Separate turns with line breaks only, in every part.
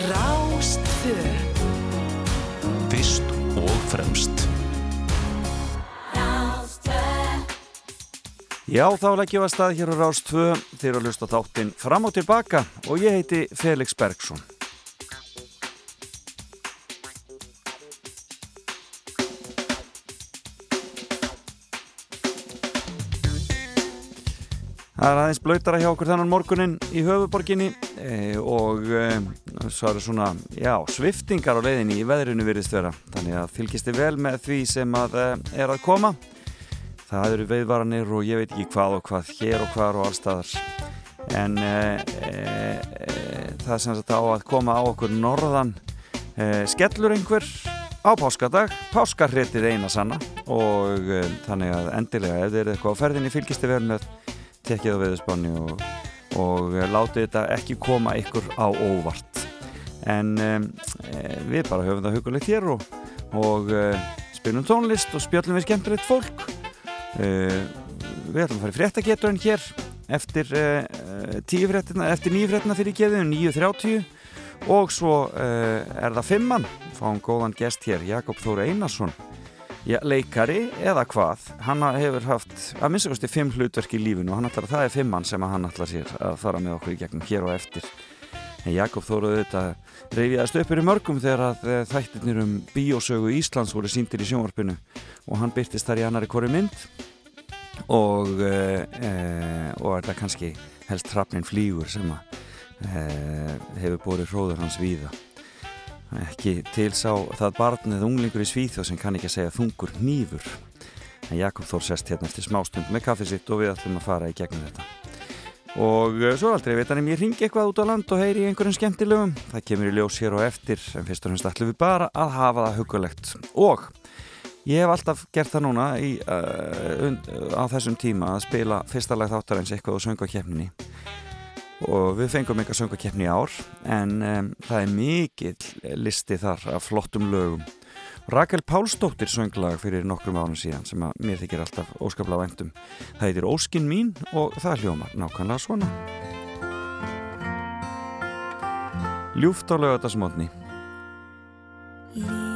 Rástfö
Fyrst og fremst.
Já, þá leggjum við að stað hér á Rástfö þeir að lusta þáttinn fram og tilbaka og ég heiti Felix Bergsson. Það er aðeins blöytara hjá okkur þannan morgunin í höfuborginni e, og e, svo eru svona, já, sviftingar á leiðinni í veðrunu virðist vera. Þannig að fylgist þið vel með því sem að e, er að koma. Það eru veiðvaranir og ég veit ekki hvað og hvað, hér og hvar og allstaðar. En það er sem sagt á að koma á okkur norðan skellur einhver á páskadag, páskarréttið eina sanna og þannig að endilega ef þið eru eitthvað á ferðinni fylgist þið vel með tekkið á veðusbáni og, og látið þetta ekki koma ykkur á óvart. En um, við bara höfum það hugulegt hér og, og uh, spilum tónlist og spjöllum við skemmtilegt fólk. Uh, við ætlum að fara í fréttageturinn hér eftir uh, tíu fréttina eftir nýju fréttina fyrir geðu 9.30 og svo er það fimmann fáum góðan gest hér Jakob Þóri Einarsson Já, leikari eða hvað hann hefur haft að minnstakosti fimm hlutverk í lífinu og hann ætlar að það er fimmann sem hann ætlar sér að fara með okkur í gegnum hér og eftir. En Jakob Þóruð þetta reyfiðast uppur í mörgum þegar að eh, þættirnir um bíósögu Íslands voru síndir í sjónvarpinu og hann byrtist þar í annari kori mynd. Og e, og er það kannski helst trafnin flýgur sem að e, hefur bórið hróður hans víða ekki til sá það barnið unglingur í Svíþjóð sem kann ekki að segja þungur nýfur en Jakob Þór sest hérna eftir smástund með kaffið sitt og við ætlum að fara í gegnum þetta. Og eh, svo aldrei ef ég ringi eitthvað út á land og heyri einhverjum skemmtilegum. Það kemur í ljós hér og eftir en fyrst og fremst ætlum við bara að hafa það hugulegt og ég hef alltaf gert það núna í, uh, á þessum tíma að spila fyrsta lag þáttar eins eitthvað og söngu á kemninni og við fengum eitthvað söngakeppni í ár en um, það er mikill listi þar af flottum lögum. Rakel Pálsdóttir sönglag fyrir nokkrum ánum síðan sem að mér þykir alltaf óskaplega vendum það heitir Óskin mín og það hljómar nákvæmlega svona. Ljúft á lögatarsmotni
Lítur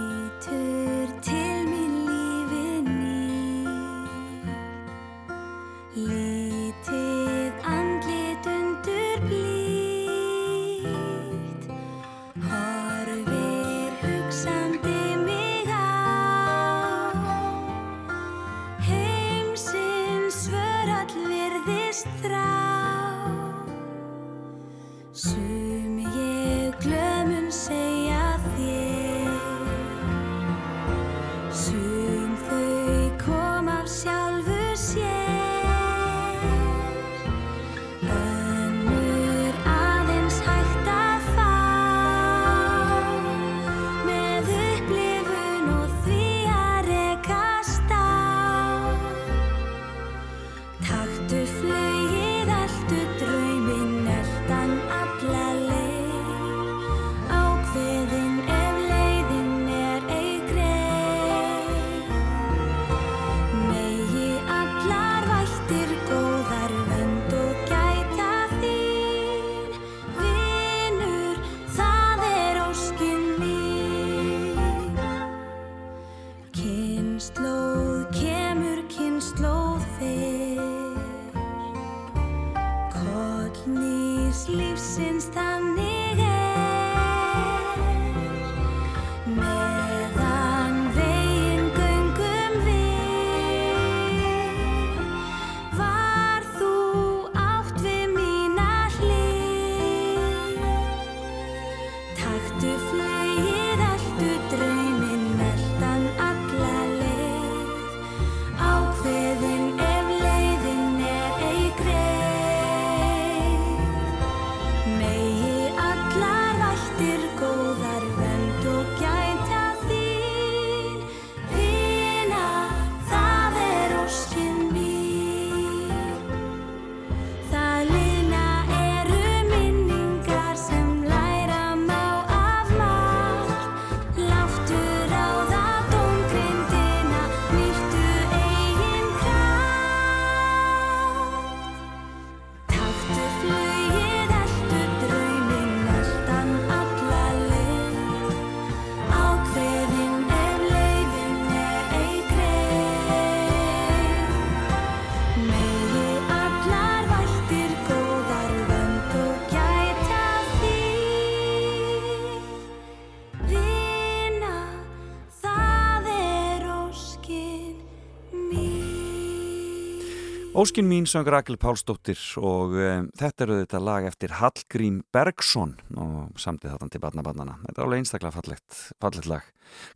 Óskin mín söng Rakel Pálsdóttir og um, þetta eru þetta lag eftir Hallgrím Bergson og samtið þarna til barnabannana. Þetta er alveg einstaklega fallegt, fallegt lag.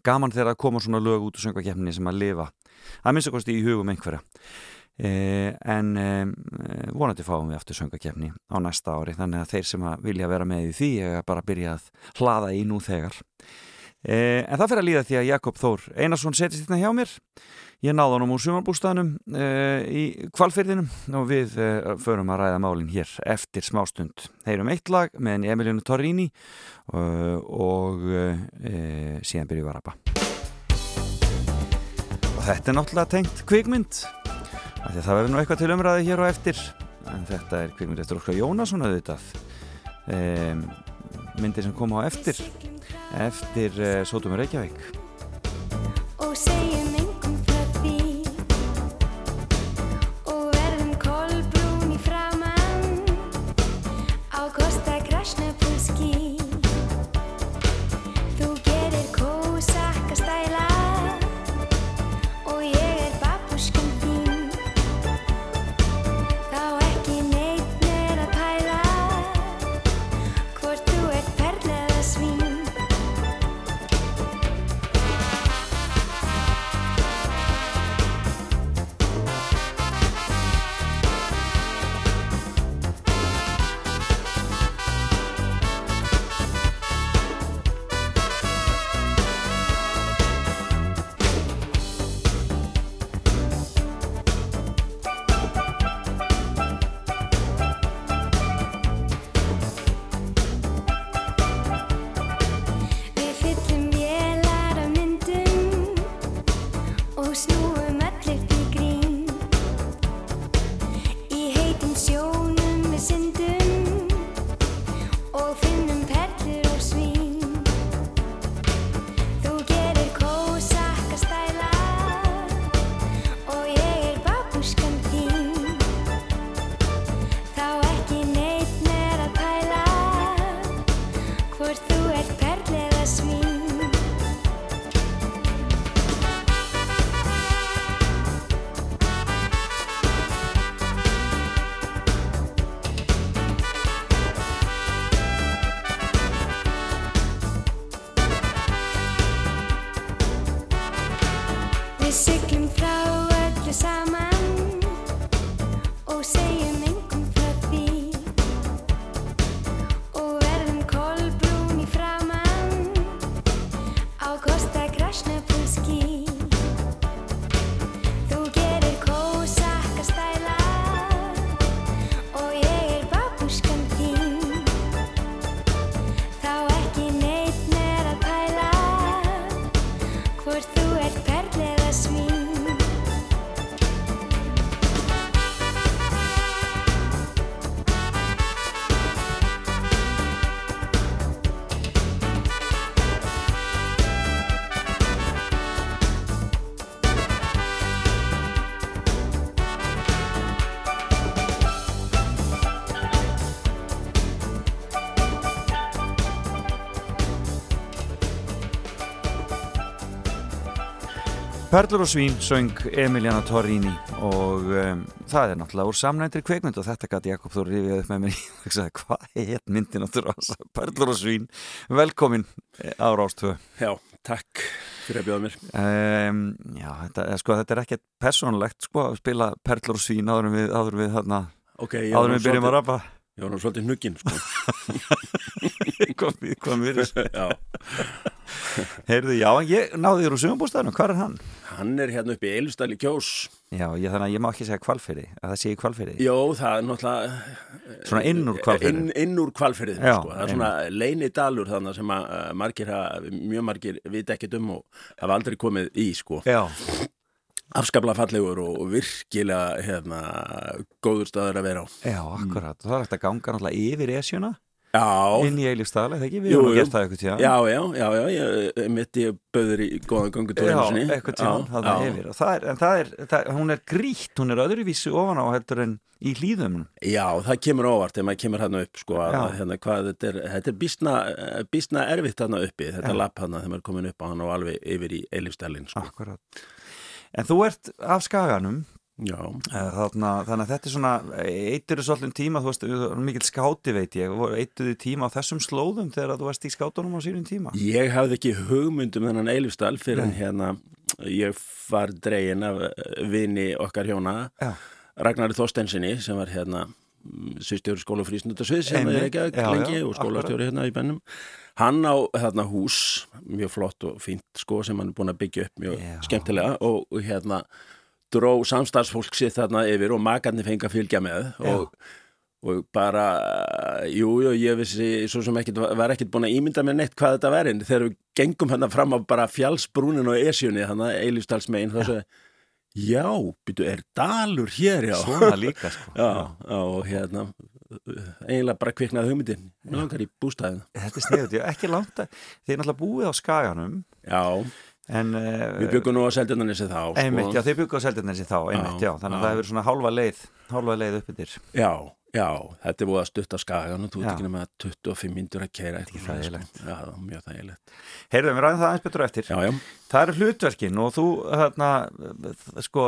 Gaman þegar að koma svona lög út úr söngvakefninni sem að lifa. Það minnst okkurst í hugum einhverja. Eh, en eh, vonandi fáum við aftur söngakefni á næsta ári þannig að þeir sem að vilja vera með í því er bara að byrja að hlaða í nú þegar. Eh, en það fyrir að líða því að Jakob Þór Einarsson setist hérna hjá mér Ég náði honum úr sumarbústaðnum uh, í kvalfyrðinum og við uh, förum að ræða málinn hér eftir smástund. Heyrum eitt lag með Emilionu Torrini uh, og síðan byrjum við að rappa. Og þetta er náttúrulega tengt kvikmynd. Það verður nú eitthvað til umræði hér og eftir. En þetta er kvikmynd eftir Óskar Jónasson auðvitað. Myndir sem kom á eftir, eftir Sótum Reykjavík.
Og segjum
Perlur og svín söng Emiliana Torrini og um, það er náttúrulega úr samnæntri kveikmynd og þetta gæti Jakob Þór rifið upp með mér. Og sagði hvað er myndin á Perlur og svín? Velkomin eh, á Rástvö
Já, takk fyrir að bjóða mér.
Um, Já, þetta, eh, sko, þetta er ekkert personlegt sko að spila Perlur og svín áður við, áður við, þarna,
okay,
áður við byrjum að rappa.
Já, það var svolítið hnugginn sko.
Hvað kom við þessu? Já Heyrðu, já, ég náði þér úr sumumbústæðinu, hvað er hann?
Hann er hérna upp í Eilustæli kjós.
Já, ég, þannig að ég má ekki segja kvalfyrði að það sé í kvalfyrði
Jó, það er náttúrulega
Svona inn úr kvalfyrði
Inn, inn úr kvalfyrði, sko. Það er svona leini dalur þannig sem að margir, mjög margir vita ekkit um og hafa aldrei komið í, sko.
Já.
Afskaplega fallegur og virkilega hérna, góður staður að vera á.
Já, akkurat, og það er eftir að ganga náttúrulega yfir esjuna
Já.
inn í eilífstæðal, eða ekki? Við erum að gera það eitthvað tíðan
Já, já, já, já, ég mitt ég böður í góðan gangutóri
Já, eitthvað tíðan, það er yfir það er, en það er, það, hún er grítt, hún er öðruvísu ofan á heldur en í hlýðum
Já, það kemur óvart þegar maður kemur hérna upp sko, að, hérna, hvað, þetta er, þetta er bísna, bísna erfitt hérna uppi, þetta já. lapp hérna þegar maður er komin upp á hann og alveg yfir í eilífstælin sko.
Akkurat En þú ert af skaganum. Þarna, þannig að þetta er svona eittur þessu allum tíma, þú veist, mikil skáti veit ég, eittur þið tíma á þessum slóðum þegar þú varst í skátunum á sínum tíma?
Ég hafði ekki hugmyndum þennan Eilifstall fyrir en hérna ég var dregin af vini okkar hjóna
Já.
Ragnari Þorstensinni sem var hérna sýstjóri skóla og frísnundasvið sem er ekki
Já, já,
lengi og skólastjóri hérna í bennum hann á þarna hús mjög flott og fínt sko sem hann er búin að byggja upp mjög
Já.
skemmtilega og hérna dró samstarfsfólk sitt þarna yfir og makarnir fengi að fylgja með og, og bara jú, jú, ég vissi svo sem ekkit, var ekkit búin að ímynda mér neitt hvað þetta verið þegar við gengum hérna fram á bara fjallsbrúnin og esjunni, þannig að Eilífsdalsmegin þá svo, já, byrju, er dalur hér, já?
Svona líka sko.
Já, já, og hérna eiginlega bara kviknaði hugmyndin. Langar í bústæðin
Þetta er sniðut, ég ekki langt er náttúrulega búið á skaganum.
Já,
en
við byggum nú á seldjarnanissi þá sko.
einmitt, já, þið bygguð á seldjarnesi þá, einmitt, já,
Já,
þannig að
já.
það hefur svona hálfa leið hálfa leið upp yfir
já, já, þetta er búið að stutta skagan og þú
Já.
ert ekki nema 25 myndur að
þægilegt.
sko. Já, það var mjög þægilegt
Heyrðum, við ræðum það aðeins betur á eftir
Já, já,
Það eru hlutverkin og þú hérna, sko,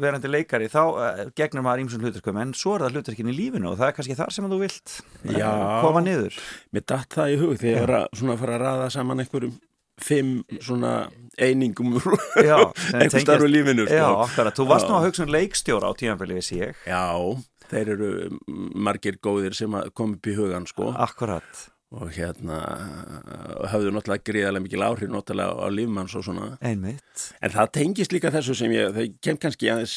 verandi leikari þá eh, gegnur maður ímsum hlutverkum en svo er það hlutverkin í lífinu og það er kannski þar sem þú vilt eh,
Já.
koma niður
mér datt það í hug þegar ég var að fara að raða saman einhverjum fimm svona einingum einhver starf
tengjast-
í lífinu sko.
Já, akkurat, þú varst
Já.
nú að hugsa um leikstjóra á tímanfæli við ég
Já, þeir eru margir góðir sem að koma upp í hugan sko.
Akkurat,
og hérna höfðu náttúrulega gríðarlega mikil áhrif náttúrulega á lífmanns og svona
einmitt
en það tengist líka þessu sem ég það kem kannski aðeins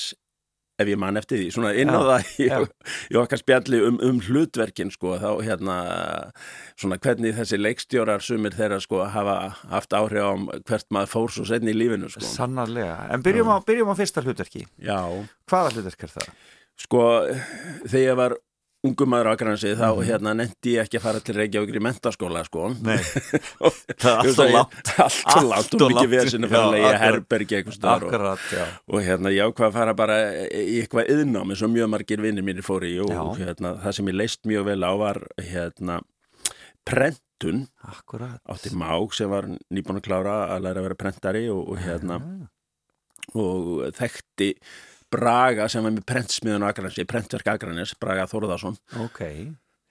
ef ég man eftir því, svona inn á
Já,
það í,
já.
í okkar spjalli um, um hlutverkin sko, þá hérna svona hvernig þessi leikstjórar sumir þeirra sko hafa haft áhrif á hvert maður fór svo setni í lífinu sko.
Sannarlega, en byrjum á, byrjum á fyrsta hlutverki
Já,
Hvaða hlutverk er það?
sko þegar ég var ungum maður á Akransi þá
Mhm.
hérna nefndi ég ekki að fara til Reykjavík í mentaskóla sko.
Nei,
það
er allt of langt.
allt og mikið vesinu fyrir að leiða herbergi eitthvað stöðar og, og hérna ég ákvað að fara bara í eitthvað yðnám eins og mjög margir vinnir mínir fóru í og,
Já.
hérna, það sem ég leist mjög vel á var hérna prentun.
Akkurat.
Átti mák sem var nýbúin að klára að læra að vera prentari og, og hérna og þekkti Braga sem var með prentsmiðun á Akranesi, prentverk Akranes, Braga Þórðarsson
Ok,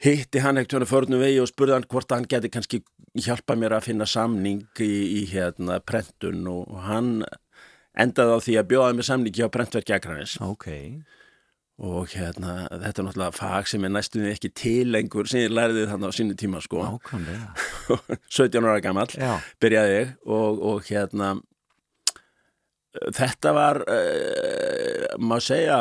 hitti hann ekkert svona förnum vegi og spurði hann hvort hann geti kannski hjálpa mér að finna samning í, í hérna prentun og hann endaði á því að bjóða mér samning hjá prentverki Akranes.
Ok.
Og hérna þetta er náttúrulega fag sem er næstunni ekki til lengur sem ég læriði þannig á sínu tíma sko.
Ákvæmlega
17 ára gamall
Já,
byrjaði ég og, og hérna þetta var uh, maður segja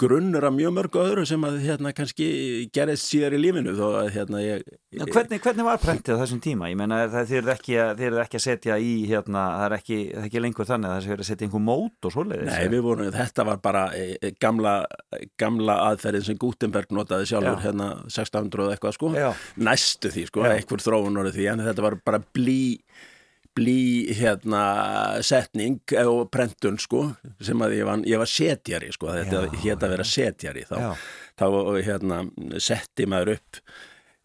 grunnur af mjög mörgu öðru sem að hérna kannski gerðist síðar í lífinu þó að hérna ég
Já, hvernig, hvernig var prentið á þessum tíma? Ég meina það þið eru ekki, eruð ekki að setja í hérna, það er ekki, það er ekki lengur þannig að það er að setja einhver mót og svoleiðis
Nei, við vorum, þetta var bara e, gamla, gamla aðferðin sem Gutenberg notaði sjálfur
Já.
hérna 1600 og eitthvað sko
Já.
næstu því sko,
Já.
einhver þróun orðið því en þetta var bara blí blí hérna setning og prentun sko sem að ég var, ég var setjari sko þetta að vera setjari þá, þá hérna setti maður upp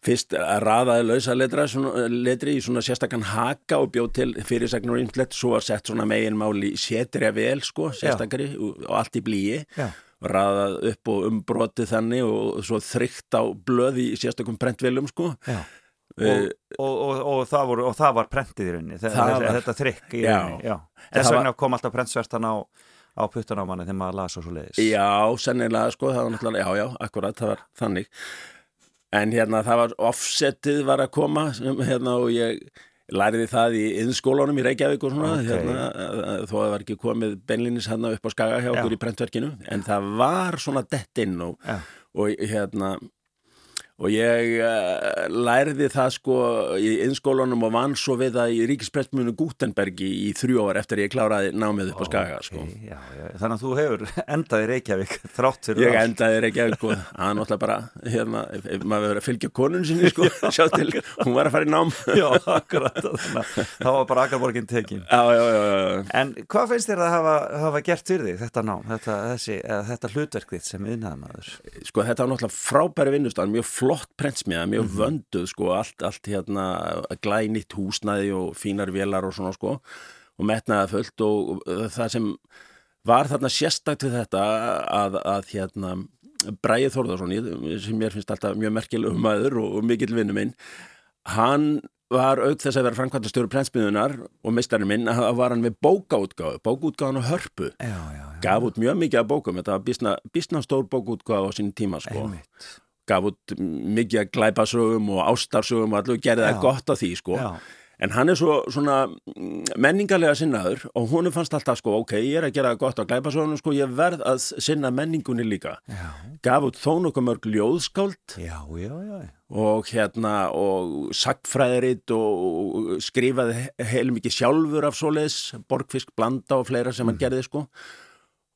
fyrst að raðaði lausa letra, svona, letri í svona sérstakann haka og bjóð til fyrirsagnur og ymslegt, svo var sett svona meginmáli setri að vel sko, sérstakari og, og allt í blíi
Já.
raðað upp og umbrotið þannig og svo þrygt á blöð í sérstakum prentvilum sko.
Já.
Eh,
Og, og, og, það voru, og það var prentið í rauninni
Það
þetta,
var-
þetta þrykk í rauninni Þess
það
vegna kom alltaf prentsvertan á, á puttan á manni þegar maður las og svo leiðis
Já, sennilega sko, það var náttúrulega, já, já, akkurat, það var þannig. En hérna, það var offsetið var að koma, sem, hérna, og ég læriði það í innskólanum í Reykjavík og svona,
Ok.
hérna, þó að það var ekki komið benlinis hérna upp á skaga hjá okkur
Já.
í prentverkinu, en það var svona dett inn og, og hérna, og ég uh, lærði það sko í innskólanum og vann svo við það í ríkisprestmunu Gutenbergi í, í þrjú ár eftir ég kláraði námið upp á skaga, sko.
Ok, já, já. Þannig að þú hefur endað í Reykjavík þrátt fyrir
Ég endaði að sko, það er náttúrulega bara hérna, maður verið að fylgja konun sinni sko, sjá til, hún var að fara í nám
Já, akkurat það var bara Akarborgin tekin
Já.
En hvað finnst þér að hafa, hafa gert fyrir þig þetta nám, þetta, þessi, þetta hlutverk þitt sem yðnaðamaður?
Sko þetta flott prentsmiða, mjög
Mhm.
vönduð sko, allt, allt hérna glænýtt húsnæði og fínar vélar og svona sko og metnaða fullt og það sem var þarna sérstakt við þetta að, að hérna Bræði Þórðarsson, sem mér finnst alltaf mjög merkilegum maður og, og mikill vinnu minn hann var auk þess að vera framkvæmtastjóru prensmiðunar og meistarinn minn, að var hann með bókaútgáfu, bókaútgáfan á hörpu
já, já, já.
gaf út mjög mikið af bókum, þetta var bísna, stór bókaútgáfa á sín tíma sko
Einmitt.
Gaf út mikið að glæpasögum og ástarsögum og allir og gerði það gott á því sko.
Já.
en hann er svo svona mm, menningarlega sinnaður og hún fannst alltaf sko ok, ég er að gera það gott á glæpasögunum sko, ég verð að sinna menningunni líka.
Já,
gaf út þó nokkuð mörg ljóðskáld.
Já,
og hérna og sagfræðiritt og skrifaði heil mikið sjálfur af svoleiðis, borgfisk blanda og fleira sem hann gerði sko.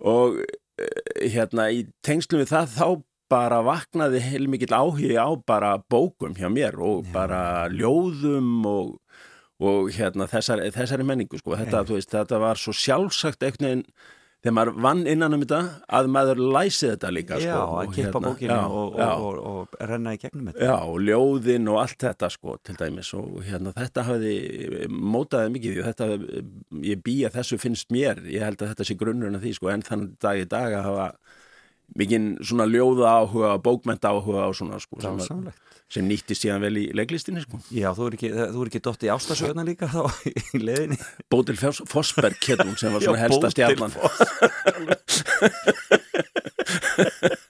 Og eh, hérna í tengslum við það þá bara vaknaði heil mikill áhugi á bara bókum hjá mér og bara ljóðum og, og hérna þessari, þessari menningu sko þetta, veist, þetta var svo sjálfsagt einhvern veginn þegar maður vann innan um þetta að maður læsi þetta líka
Já,
sko,
að
og
kippa
hérna,
bókinu
já,
og,
já.
og, og, og, renna í gegnum þetta.
Já, og ljóðin og allt þetta sko til dæmis og hérna þetta hafði mótaði mikið því þetta ég býja þessu finnst mér ég held að þetta sé grunnurinn af því sko en þannig dag í dag að hafa mikinn svona ljóða áhuga bókmenta áhuga og svona sko sem, sem nýttist síðan vel í leiklistinni sko.
Já, þú er ekki, þú er ekki dotti ástasöguna líka þá í leðinni.
Bótil hétt hún sem var svona
Já,
helsta
Bótil
stjarnan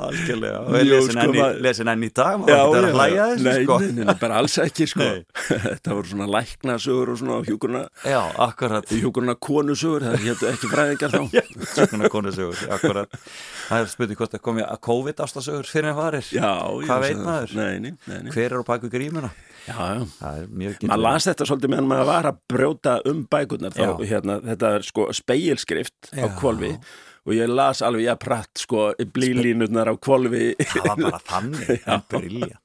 Algjörlega. Og er lesin, enn í,
maður-
dag, maður ekki að hlæja þessu,
nei,
sko.
nei, nei, bara alls ekki sko þetta voru svona læknasögur og svona hjúkurna
Já, akkurat.
hjúkurna konusögur, það héttu ekki fræðingar þá
Svona konusögur, akkurat. Það er spurning hvort að komi að COVID ástasögur fyrir en varir.
Já,
Hvað
ég
veit maður?
Nei, nei, nei.
Hver er á baku grímuna?
Já, já
Það er mjög
Maður las þetta svolítið meðan maður var að brjóta um bækurnar þá,
Já.
hérna, þetta er sko og ég las alveg ég pratt sko blílínurnar á kvolfi
Það var bara þannig, en brilja.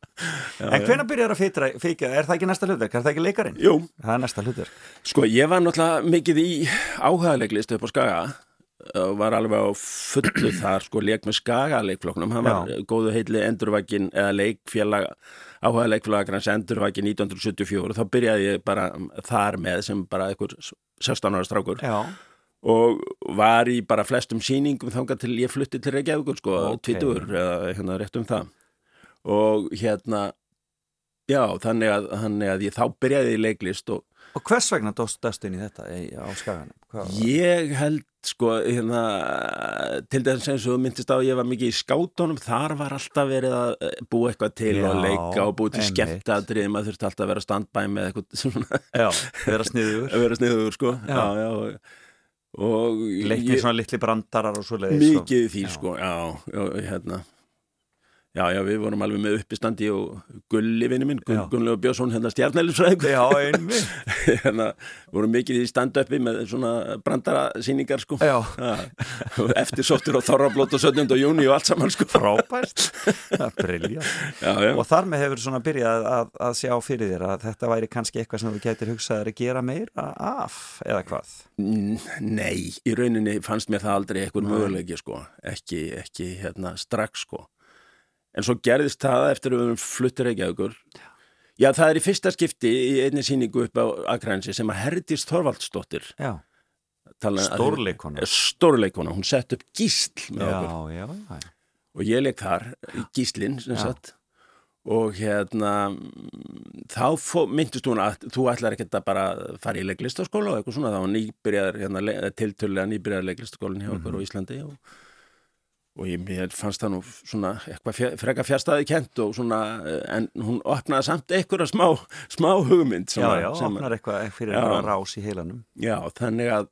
En hvenær byrjar að fitra, fika, er það ekki næsta hlutverk, er það ekki leikarinn?
Jú,
Það er næsta hlutverk.
sko ég var náttúrulega mikið í áhagaleglist upp á Skaga og var alveg á fullu þar sko leik með Skaga leikfloknum hann var
Já.
góðu heitli endurvækin eða leikfélag áhuga leikfélagarins endurvækin 1974 og þá byrjaði ég bara þar með sem bara einhver 16 ára strákur
Já.
Og var í bara flestum sýningum þangað til ég flutti til Reykjavíkur sko, okay. tvítur eða hérna rétt um það og hérna já, þannig að, þannig að ég þá byrjaði í leiklist og
Og hvers vegna dóst dast inn í þetta á skaganum?
Ég held sko hérna, til þess og þú myndist á að ég var mikið í skátunum þar var alltaf verið að eh, búa eitthvað til
Já,
og leika og búa til skemmtadrið maður þurfti alltaf að vera standbæ með eitthvað svona
Já, vera sniður.
að vera sniður sko
Já.
já,
Leiknir svona litli brandarar og svo leiðis.
mikið í því sko já, já, hérna já, já, við vorum alveg með uppistandi og Gulli vinni minn,
Já.
Gunnlegu Björnsson hérna stjarnælisfræðingur
Já, einmitt.
hérna, vorum mikið í stand-upi með svona brandara sýningar sko
Já.
og eftirsóttur á Þorrablót og 17. júni og allt saman sko
Frábært. Það er brilja.
já, já.
Og þar með hefur svona byrjað að, að sjá fyrir þér að þetta væri kannski eitthvað sem þú getur hugsaðir að gera meira af, eða hvað?
Nei, í rauninni fannst mér það aldrei eitthvað möguleiki sko, ekki, ekki hérna strax sko. En svo gerðist það eftir að við höfum fluttir ekki aukur. Já, það er í fyrsta skipti í einni sýningu upp á Akrænsi sem að Herdís Þorvaldsdóttir
Já.
tala-
Stórleikona.
Stórleikona, hún sett upp gísl með okkur
Já, já, já.
og ég leik þar, gíslinn sem
Já.
sagt og hérna mm, þá fó, myndist hún að þú ætlar ekkert að bara fara í leiklistaskóla og eitthvað svona, þá nýbyrjar hérna, le- tiltölulega nýbyrjar leiklistaskólinn hjá okkur á Íslandi og, og ég mér fannst það nú svona eitthvað freka fjárstæði kent og svona eh, en hún opnaði samt einhverja smá, smá hugmynd sem
Já, já,
sem
opnar eitthvað fyrir
Já.
eitthvað rás í heilanum.
Já, þannig að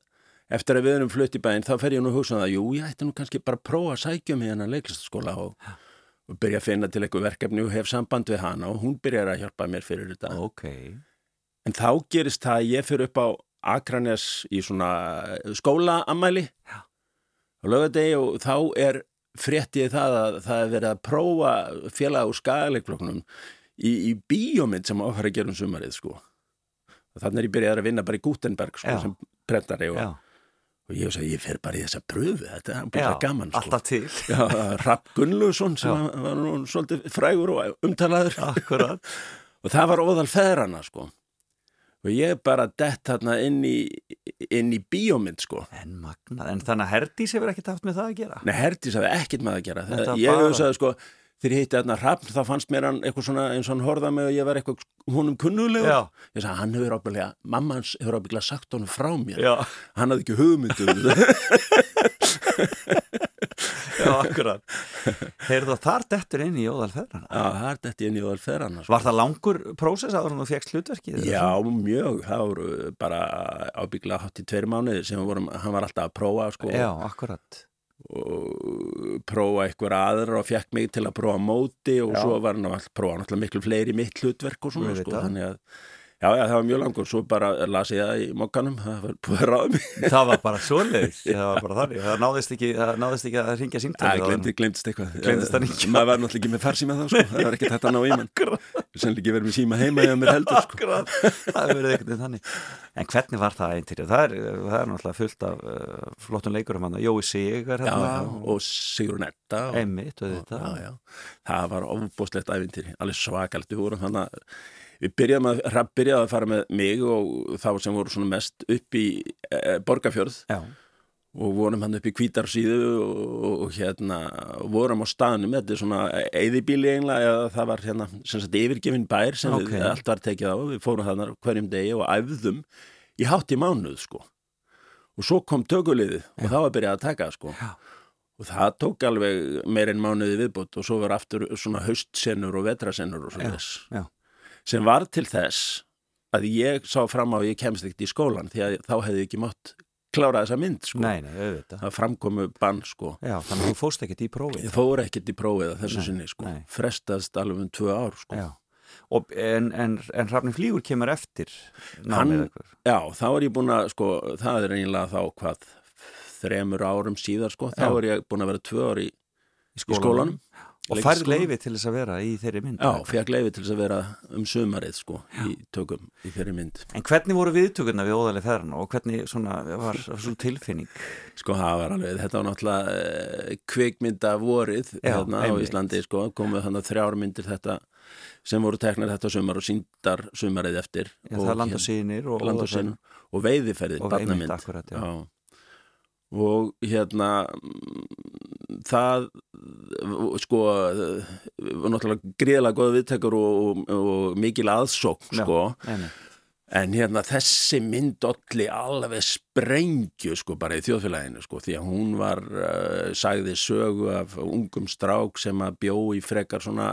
eftir að við erum flutt í bæinn þá fer ég nú að hugsa um það, jú, ég ætti nú kannski bara að prófa að sækja mig hennar leiklistaskóla og, og byrja að finna til eitthvað verkefni og hef samband við hana og hún byrjar að hjálpa mér fyrir þetta.
Ok.
En þá gerist það að ég fyrir upp á Akranes í svona skólaamæli
Já.
á lögadegi og þá er fréttið það að það er verið að prófa félag úr skagaleikfloknum í, í bíómynd sem áfæra að gera um sumarið sko. Og þannig er ég byrjaði að vinna bara í Gutenberg sko,
Já.
sem prentari og, og ég sagði, ég fer bara í þessa pröfu, þetta er bara gaman sko.
alltaf til.
Já, Rapp Gunnlaugsson sem
Já.
var nú svolítið frægur og umtalaður
Akkurat.
og það var óðal feðrana sko og ég bara dett þarna inn í, inn í bíómynd sko.
En magnað, en þannig að Herdís hefur ekkert haft með það að gera?
Nei, Herdís hafði ekkert með að gera. Það, Ég
bara-
hugsaði sko, þegar ég hitti þarna Hrafn þá fannst mér hann eitthvað svona eins og hann horfða mig og ég var eitthvað húnum kunnulegur. Ég sagði, hann hefur ábyggilega, mamma hans hefur ábyggilega sagt honum frá mér.
Já,
Hann hafði ekki hugmyndu um það
já, akkurat Heyrðu þar dettur inn í Jóðalferðana
Já, það er þetta inn í óðal ferðana sko.
Var það langur prósess en þú fegst hlutverkið?
Já, mjög, það voru bara ábyggilega hátt í tveir mánuði sem vorum, hann var alltaf að prófa sko,
Já, akkurat
og prófa eitthvað aðra og fekk mig til að prófa móti og
Já.
svo var hann að prófa miklu fleiri mitt hlutverk og svona sko,
það.
þannig að Já, já, það var mjög langur, svo bara las ég það í mokkanum, það var búið að ráða mig.
Það var bara svoleiðis, það var bara þannig. Það náðist ekki, það náðist ekki að ringja
Það
símtali
glemdi, glemdist eitthvað.
Gleymdist það ekki?
Maður var náttúrulega ekki með farsíma þá, sko, það var ekki þetta að ná í mann. Sennilega ekki verið með síma heima hjá mér heldur, sko.
Akkurat, það verið einhvern veginn þannig. En hvernig var það eintýrið? Það er, það er náttúrulega fullt af uh, flottum leikurum hann Jói Sigur hérna.
Já, og Sigrun Edda. og-
Einmitt, og þetta
Já, já, það var ofbúslegt æfintýri, alveg svakalegt, við vorum þannig að við byrjaðum að, byrjaði að fara með mig og þá sem voru svona mest upp í e, Borgafjörð
Já,
og vorum hann upp í Kvítarsíðu og, og hérna vorum á staðnum, þetta er svona eðibíli eiginlega, eða það var hérna sem sagt yfirgefin bær sem
Ok.
við allt var tekið á, við fórum þannig hverjum degi og æfðum í hátt í mánuð sko. Og svo kom tökuliðið og það var að byrja að taka sko.
Já.
og það tók alveg meir en mánuði viðbútt og svo var aftur svona haustsennur og vetrasennur og svo
Já,
þess. Sem var til þess að ég sá fram á að ég kemst ekkert í skólan því að þá hefði ég ekki mátt klára þessa mynd sko.
nei, nei, auðvitað
það framkomu bann sko
Já, þannig að þú fóst ekkert í prófið
ég fór ekkert í prófið þessu
Nei,
sinni sko
nei.
frestast alveg um tvö ár sko
Já Og, en, en, en Hrafni Flýgur kemur eftir námið eitthvað.
Já, þá er ég búin að, sko, það er eiginlega þá hvað, þremur árum síðar, sko, þá
Já.
er ég búin að vera tvö ár í,
í
í skólanum.
Og færð leifi til þess að vera í þeirri mynd
Já, fekk leiði til þess að vera um sumarið, sko, í tökum, í þeirri mynd.
En hvernig voru viðtökurna við óðalið ferðan og hvernig svona var svona tilfinning?
Sko, það var alveg, þetta var náttúrulega uh, kvikmynda vorið
Já,
hérna á. Íslandi, sko, komuð þannig þrjár myndir þetta sem voru teknar þetta sumar og síndar sumarið eftir.
Já, það er land og sínir og,
og og veiðiferðið,
Og
barnamynd
akkurat, já.
Og hérna það sko var náttúrulega gríðlega góð viðtekur og, og, og mikil aðsókn
Já,
sko
nei.
en hérna þessi mynd olli alveg sprengju sko bara í þjóðfélaginu sko því að hún var uh, sagði sögu af ungum strák sem að bjó í frekar svona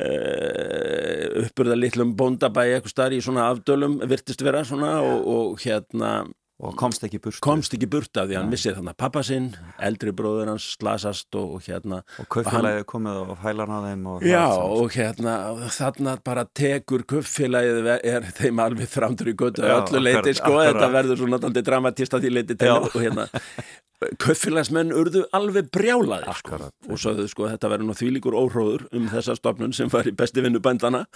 uh, uppurða litlum bóndabæi eitthvað starf í svona afdölum virtist vera svona og, og hérna
Og komst ekki burt
komst ekki burt af því að hann missið þannig pappa sinn, eldri bróður hans slasast og, og hérna.
Og kaupfélagið komið og fælan á þeim og
Já, og hérna þarna bara tekur kuffélagið er þeim alveg þrándur í götu að öllu leiti, sko, þetta verður svona náttúrulega dramatist að því leiti til og hérna kuffélagsmenn urðu alveg brjálaðir sko, og sögðu sko þetta verður nú þvílíkur óhróður um þessa stofnun sem var í besti vinnu bændana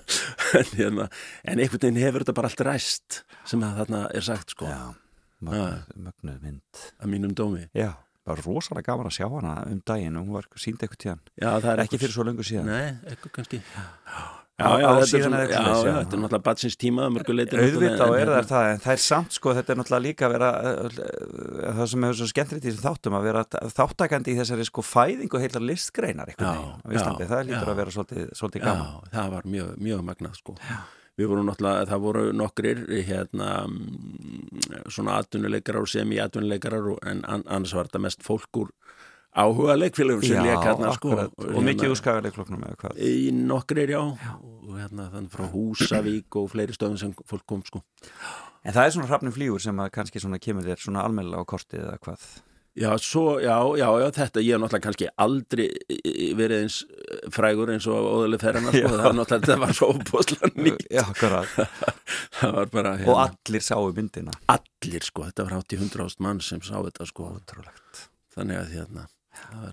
en hérna en einhvern veginn hefur þetta bara allt ræst sem að þarna er sagt sko.
Já, mögnuð, mögnuð mynd.
Að mínum dómi.
Já, það var rosalega gaman að sjá hana um daginn og hún var sínd eitthvað tíðan.
Já, það
Ekki fyrir svo löngu síðan.
Nei, eitthvað kannski. Já, Já,
á
þetta er
síðan
svona,
eða
já, já,
já.
þetta er náttúrulega batsins tíma
Auðvitað og er það það, en það er samt sko, þetta er náttúrulega líka að vera uh, það sem hefur svo skemmtilegt í þáttum að vera þáttakandi í þessari sko fæðingu heilar listgreinar
Já, já,
það lítur
já.
að vera svolítið, gaman
Já, það var mjög, mjög magnað sko Við vorum náttúrulega, það voru nokkrir hérna svona atvinnuleikarar og semi-atvinnuleikarar en an- annars var þetta mest fólk úr áhuga leikfélagum sem leik hérna sko
og mikið úr skagaleikfloknum eða hvað?
Í nokkrir, já, og hérna þannig frá Húsavík og fleiri stöðum sem fólk kom sko.
En það er svona hrafnum flýgur sem að kannski svona kemur þér svona almennilega á kortið eða hvað?
Já, svo, já, já, já, þetta, ég hef náttúrulega kannski aldrei verið eins frægur eins og óðurlega ferðina, sko,
Já.
það var náttúrulega, þetta var svo óbúslega nýtt,
Já,
það var bara,
Og
hérna,
allir sáu myndina.
Allir, sko, þetta var hátt í hundra ást mann sem sá þetta, sko, þannig að, hérna, var,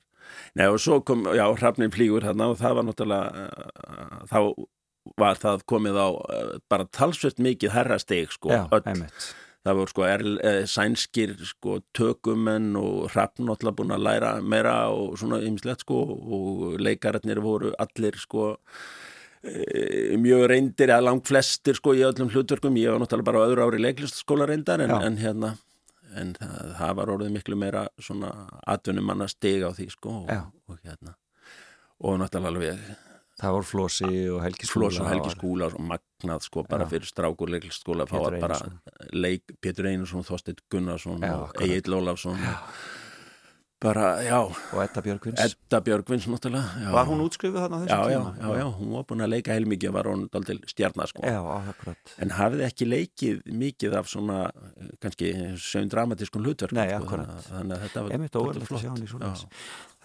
nei, og svo kom, já, hrafnin flýgur þarna og það var náttúrulega, uh, þá var það komið á uh, bara talsvert mikið herrasteg, sko,
Já,
öll.
einmitt.
Það voru sko er, eh, sænskir sko tökumenn og hrappn alltaf búin að læra meira og svona ymslegt sko og leikararnir voru allir sko eh, mjög reyndir eða langt flestir sko í öllum hlutverkum. Ég var náttúrulega bara á öðru ári leiklistskóla reyndar en, en hérna en það, það var orðið miklu meira svona atvinnumanna stig á því sko og, og hérna og náttúrulega alveg
það voru Flósi og Helgi Skúla
Floss og Helgi Skúla og magnað sko bara
Já.
fyrir strákur leiklistskóla að fá að bara leik Pétur Einarsson, Þorsteinn Gunnarsson og. Egil Ólafsson og bara, já,
og Edda Björgvins
Edda Björgvins náttúrulega já.
var hún útskrifuð þarna á
Já,
þessum
já,
tíma?
já, já, hún var búin að leika heilmikið var hún daldil stjarnar sko
já, akkurat
en hafði ekki leikið mikið af svona eh, kannski sögum dramatískun hlutverk
Nei,
sko,
akkurat.
þannig að- þetta var
Einmitt
dálítið
óverulegt að sjá hann í.
Já.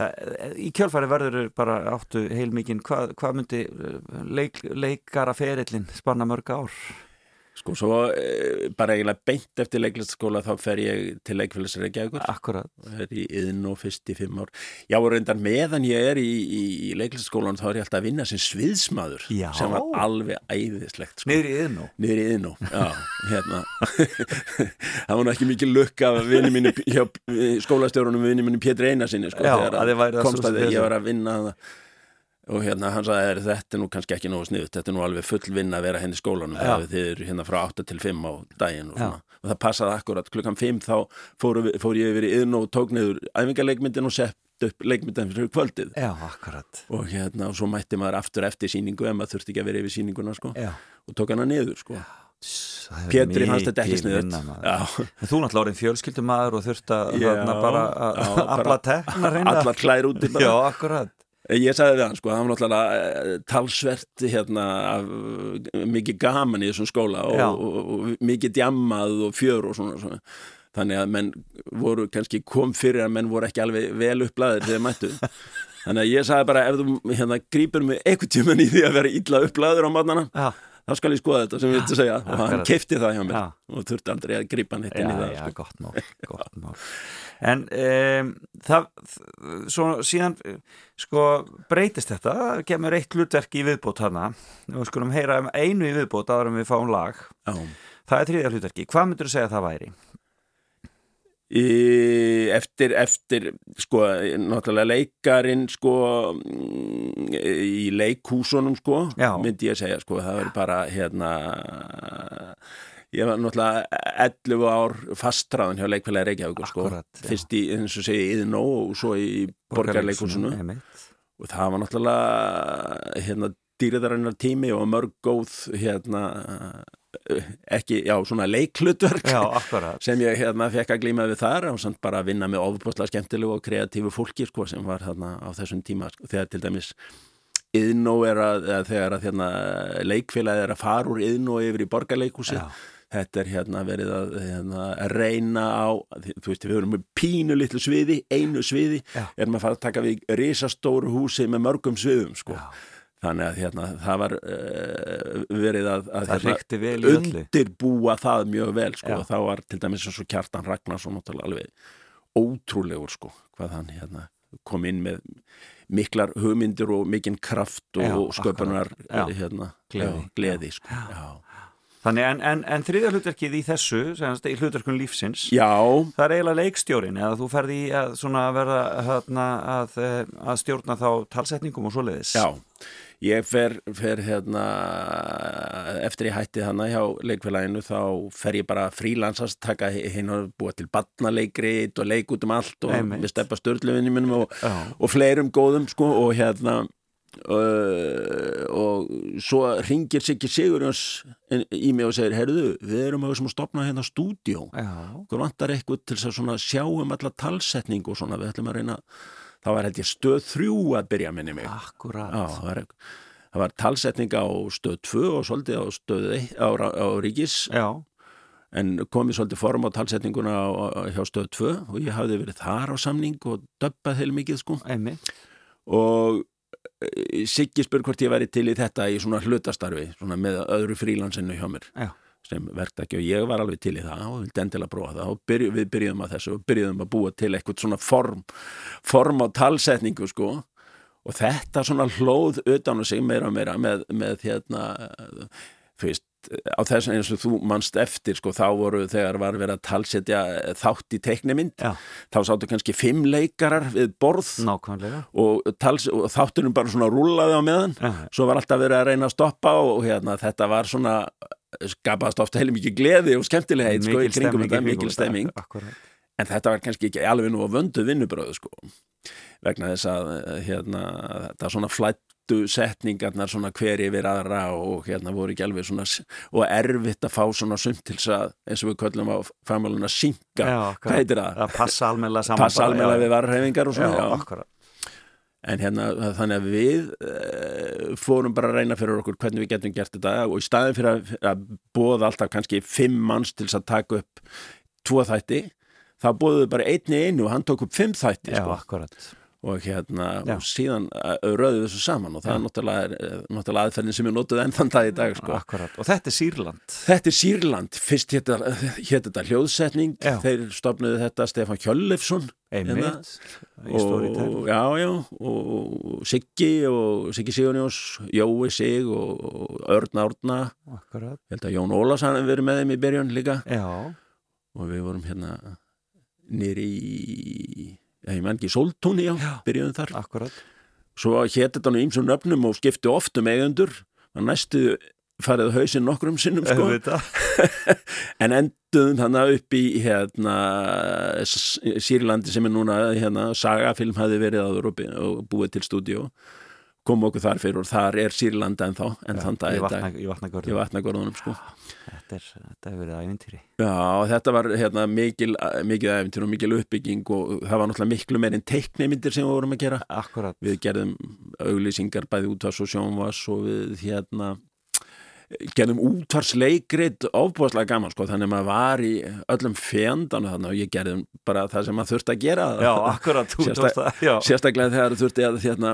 Það, í kjölfæri verður bara áttu heilmikinn, hvað hva myndi eh, leik, leikara ferillin spanna mörg ár?
Sko, svo e, bara eiginlega beint eftir leiklistskóla þá fer ég til leikfélags Reykjavíkur.
Akkurat,
er í yðn og fyrst í fimm ár. Já, og reyndar meðan ég er í, í, í leiklistaskólan þá er ég alltaf að vinna sem sviðsmaður
Já.
sem var alveg æðislegt sko.
niður í yðnú
niður í yðnó já, hérna. Það var nú ekki mikið lukka hjá skólastjórunum vinni mínu Pétur Einarsinni sko,
Já, að þið væruð að
komst
svo-
að því. Ég var að vinna það og hérna hann sagði "Er, þetta er nú kannski ekki nógu sniðut þetta er nú alveg full vinna að vera henni í skólanum þegar þið eru hérna frá 8 til 5 á daginn og, og það passaði akkurat klukkan 5 þá við- fór ég yfir í yðn og tók niður æfingarleikmyndin og sett upp leikmyndin fyrir kvöldið.
Já, akkurat
og hérna og svo mætti maður aftur eftir síningu ef maður þurfti ekki að vera yfir síninguna sko, og tók hana niður sko. Pétri fannst þetta ekki sniðut
En þú náttúrulega orðin fjölskyldumæður og þurft að bara afla tekna
allar klær úti bara.
Já, akkurat
Ég sagði hann sko, það var náttúrulega eh, talsvert hérna af, eh, mikið gaman í þessum skóla
Já.
og, og, og mikið djammað og fjör og svona, svona. Þannig að menn voru kannski kom fyrir að menn voru ekki alveg vel upplæðir þegar mættu. Þannig að ég sagði bara ef þú hérna grípur mig eitthvað tíman í því að vera illa upplæður á matnana,
Já,
þá skal ég skoða þetta sem við viltu segja. Og hann keifti það hjá mér
Já.
og þurfti aldrei að grípa hann eitt
já,
inn í það.
já,
Sko.
gott mál, gott mál En um, það, svo síðan, sko, breytist þetta, það kemur eitt hlutverk í viðbót hana, við skulum heyra um einu í viðbót áður en við fáum lag,
Já.
það er þriðja hlutverki, hvað myndur þú segja að það væri?
Eftir, eftir sko, náttúrulega leikarin sko í leikhúsunum sko,
Já.
myndi ég segja sko, það verður bara hérna ég var náttúrulega 11 ár fastræðan hjá leikfélagi Reykjavíkur sko, fyrst í, eins og segi, Íðnó og svo í borgarleikhúsinu
Einmitt.
og það var náttúrulega hérna dýriðarinnar tími og mörg góð hérna ekki, já, svona leiklutverk
Já,
sem ég hérna fekk að glíma við þar og samt bara að vinna með ofbúslega skemmtilegu og kreatífu fólki sko sem var þarna á þessum tíma sko, þegar til dæmis yðnó er að, þegar að hérna, leikfélagið er að fara úr yðnó yfir í borgarleikhúsi
Já.
Þetta er hérna verið að, hérna, að reyna á, þú veist við erum með pínu litlu sviði, einu sviði
Já.
erum að fara að taka við risastóru húsi með mörgum sviðum sko
Já.
þannig að hérna, það var uh, verið að, að
öllu.
undirbúa það mjög vel sko.
Já.
og þá var til dæmis eins og Kjartan Ragnarsson alveg ótrúlegur sko, hvað hann hérna kom inn með miklar hugmyndir og mikinn kraft og, og sköpunar hérna,
Gleði.
já, gleði sko. já.
Þannig en, en, en þriðja hlutverkið í þessu, semast í hlutverkun lífsins
já,
Það er eiginlega leikstjórin eða þú ferði að, vera hérna, að, eh, að stjórna þá talsetningum og svoleiðis.
Já. Ég fer, fer hérna eftir ég hætti hana hjá leikfélaginu þá fer ég bara frílansast taka hinn og búa til badnaleikrit og leik út um allt og við steppa störlufinni minnum og, og fleirum góðum sko og hérna uh, og svo ringir Siggi Sigurjóns í mig og segir, herðu, við erum að stopna hérna
Já,
okkur vantar eitthvað til að sjá um alla talsetning og svona, við ætlum að reyna það var held ég stöð þrjú að byrja minni mig.
Akkurat.
Já, það var, það var talsetning á stöð 2 og svolítið á stöð 1 á, á Ríkis.
Já,
en komið svolítið form á talsetninguna á, á, hjá stöð 2 og ég hafði verið þar á samning og döbbað heil mikið sko.
Einmitt.
Og Siggi spur hvort ég væri til í þetta í svona hlutastarfi svona með öðru frílansinu hjá mér.
Já.
sem verktaki og ég var alveg til í það og vildi endilega prófa það. Og byrju, við byrjuðum að þessu og byrjuðum að búa til eitthvað svona form form á talsetningu sko. Og þetta svona hlóð utan á sig meira og meira með, með hérna þú veist, á þess eins og þú manst eftir sko, þá voru þegar var verið að talsetja þátt í teiknimynd
Já.
þá sáttu kannski fimm leikarar við borð
nákvæmlega
og, tals, og þáttunum bara svona rúlaði á meðan
Já.
svo var alltaf verið að reyna að stoppa og, og hérna, þetta var svona skapast ofta heilum mikið gleði og skemmtilegheit sko, í kringum þetta, mikil stemming en þetta var kannski ekki alveg nú að vöndu vinnubröðu sko vegna þess að hérna, þetta svona flættu setningarnar svona hver yfir aðra og hérna voru ekki alveg svona og erfitt að fá svona sumt til þess að eins og við köllum á familuna synga, hvað heitir það?
að passa almennilega saman
Passa
já.
við varrhefingar og svona, já.
akkurat
En hérna, þannig að við e, fórum bara að reyna fyrir okkur hvernig við getum gert þetta og í staðin fyrir að, að bóða alltaf kannski fimm manns til þess að taka upp tvo þætti, þá bóðuðu bara einni einu og hann tók upp fimm þætti
já,
sko.
akkurat
og hérna,
Já.
og síðan uh, röðu þessu saman og það er náttúrulega, er, náttúrulega aðferðin sem er notuð enn þann dag í dag sko.
akkurat. Og þetta er Sýrland.
Þetta er Sýrland, fyrst hétt þetta hljóðsetning,
Já.
þeir stopnuðu þetta Stefán Kjöllefsson
einmitt. Storytel
og, já, já, og Siggi og Siggi Sigurjós Jói Sig og, Örn Árna.
Akkurat.
Ég held að Jón Ólafs hann hefur verið með þeim í byrjun líka.
Já,
og við vorum hérna nýri í ég menn ekki Soltúni, já, byrjuðum þar.
akkurat.
Svo hétt þetta nú ímsum nöfnum og skipti oft um eigendur. Að næstu farið hausinn nokkrum sinnum sko. En enduðum þannig upp í hérna Sýrlandi sem er núna hérna, sagafilm hafi verið uppi og búið til stúdíu kom okkur þar fyrir og þar er Sýrlandi ennþá en þann dag
í
í
vatna,
dag
í vatnagörðum
í vatnagorðunum sko
þetta, er, þetta hefur verið ævintýri.
Já, þetta var hérna mikil, mikil æfintir og mikil uppbygging og það var náttúrulega miklu meir en teiknimyndir sem við vorum að gera.
Akkurat.
Við gerðum auglýsingar bæði útvars og sjónvars og við hérna gerðum útvarsleikrit ofbúðslega gaman sko þannig að maður var í öllum þannig og ég gerðum bara það sem maður þurfti að gera.
Já, akkurat
Sérstak- sérstaklega þegar þurfti að hérna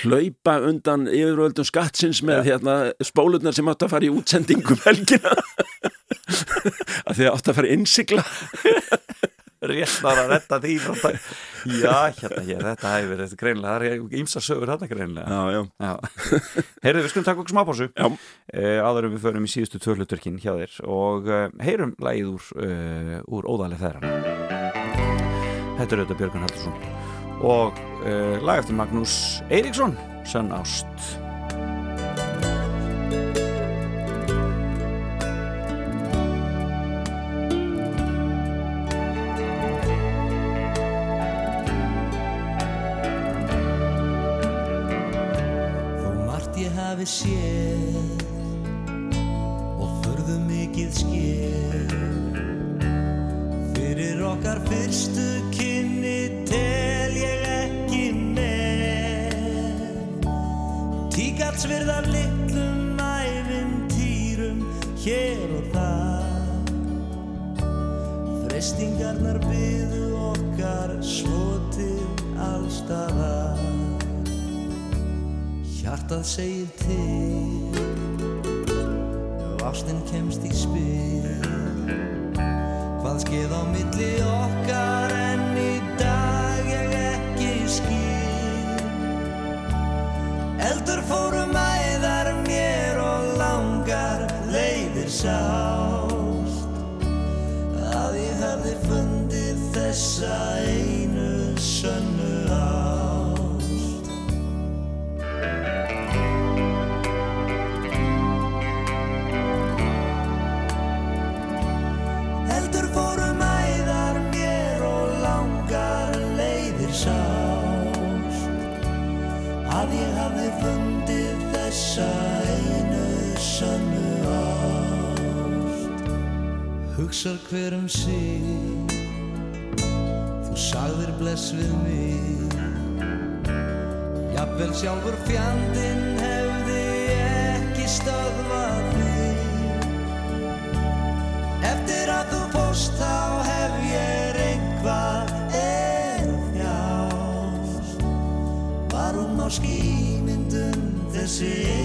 hlaupa undan yfirvöldum skattsins með hérna spólurnar sem átt að fara í útsendingum helgina. Að því að átt að fara að innsigla.
Réttar að retta því já, hérna hér, þetta hefur greinlega, það er ímsa sögur þetta greinlega
Já, já,
Já. Heyrðu, við skulum taka okkur smápásu.
Já,
uh, áður en við förum í síðustu tvörluturkin hjá þér og uh, heyrum lagið úr, uh, úr óðalið þeirra Þetta er auðvitað Björgun Haldursson og uh, lag eftir Magnús Eiríksson Sönn Ást.
Hafi séð og furðu mikið skéð Fyrir okkar fyrstu kynni tel Tíkatsvirða litlum ævintýrum hér og þar. Frestingarnar byðu okkar svo til allstaðar Hjartað segir til Ef ástin kemst í spil. Hvað skeið á milli okkar Hugsar hver um sig. Þú sagðir bless við mig. Jafnvel sjálfur fjandinn hefði ekki stöðvað þig Eftir að þú fórst þá hef ég einhvað er þjást Varum á skýmyndum þessi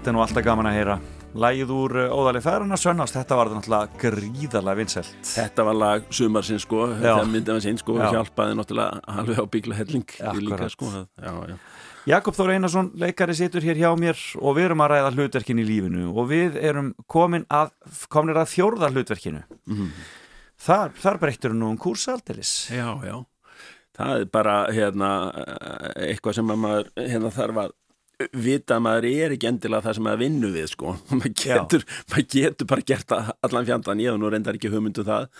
Þetta er nú alltaf gaman að heyra. Lægið úr uh, Óðali Færarna sönnast, þetta var náttúrulega gríðarlega vinnselt.
Þetta var lag sumarsinn sko,
Já.
þegar myndið var sinn sko,
Já.
hjálpaði náttúrulega alveg á bíkla helling líka sko. Já, já.
Jakob Þór Einarsson, leikari situr hér hjá mér og við erum að ræða hlutverkin í lífinu og við erum komin að, komin að fjórða hlutverkinu. Þar, þar breyttur nú um kúrsaldilis.
Já, já. Það er bara hérna eitthvað sem að maður hérna þarf að vita að maður er ekki endilega það sem maður vinnu við sko. maður getur, maður getur bara gert allan fjandan, ég hef nú reyndar ekki hugmyndu það.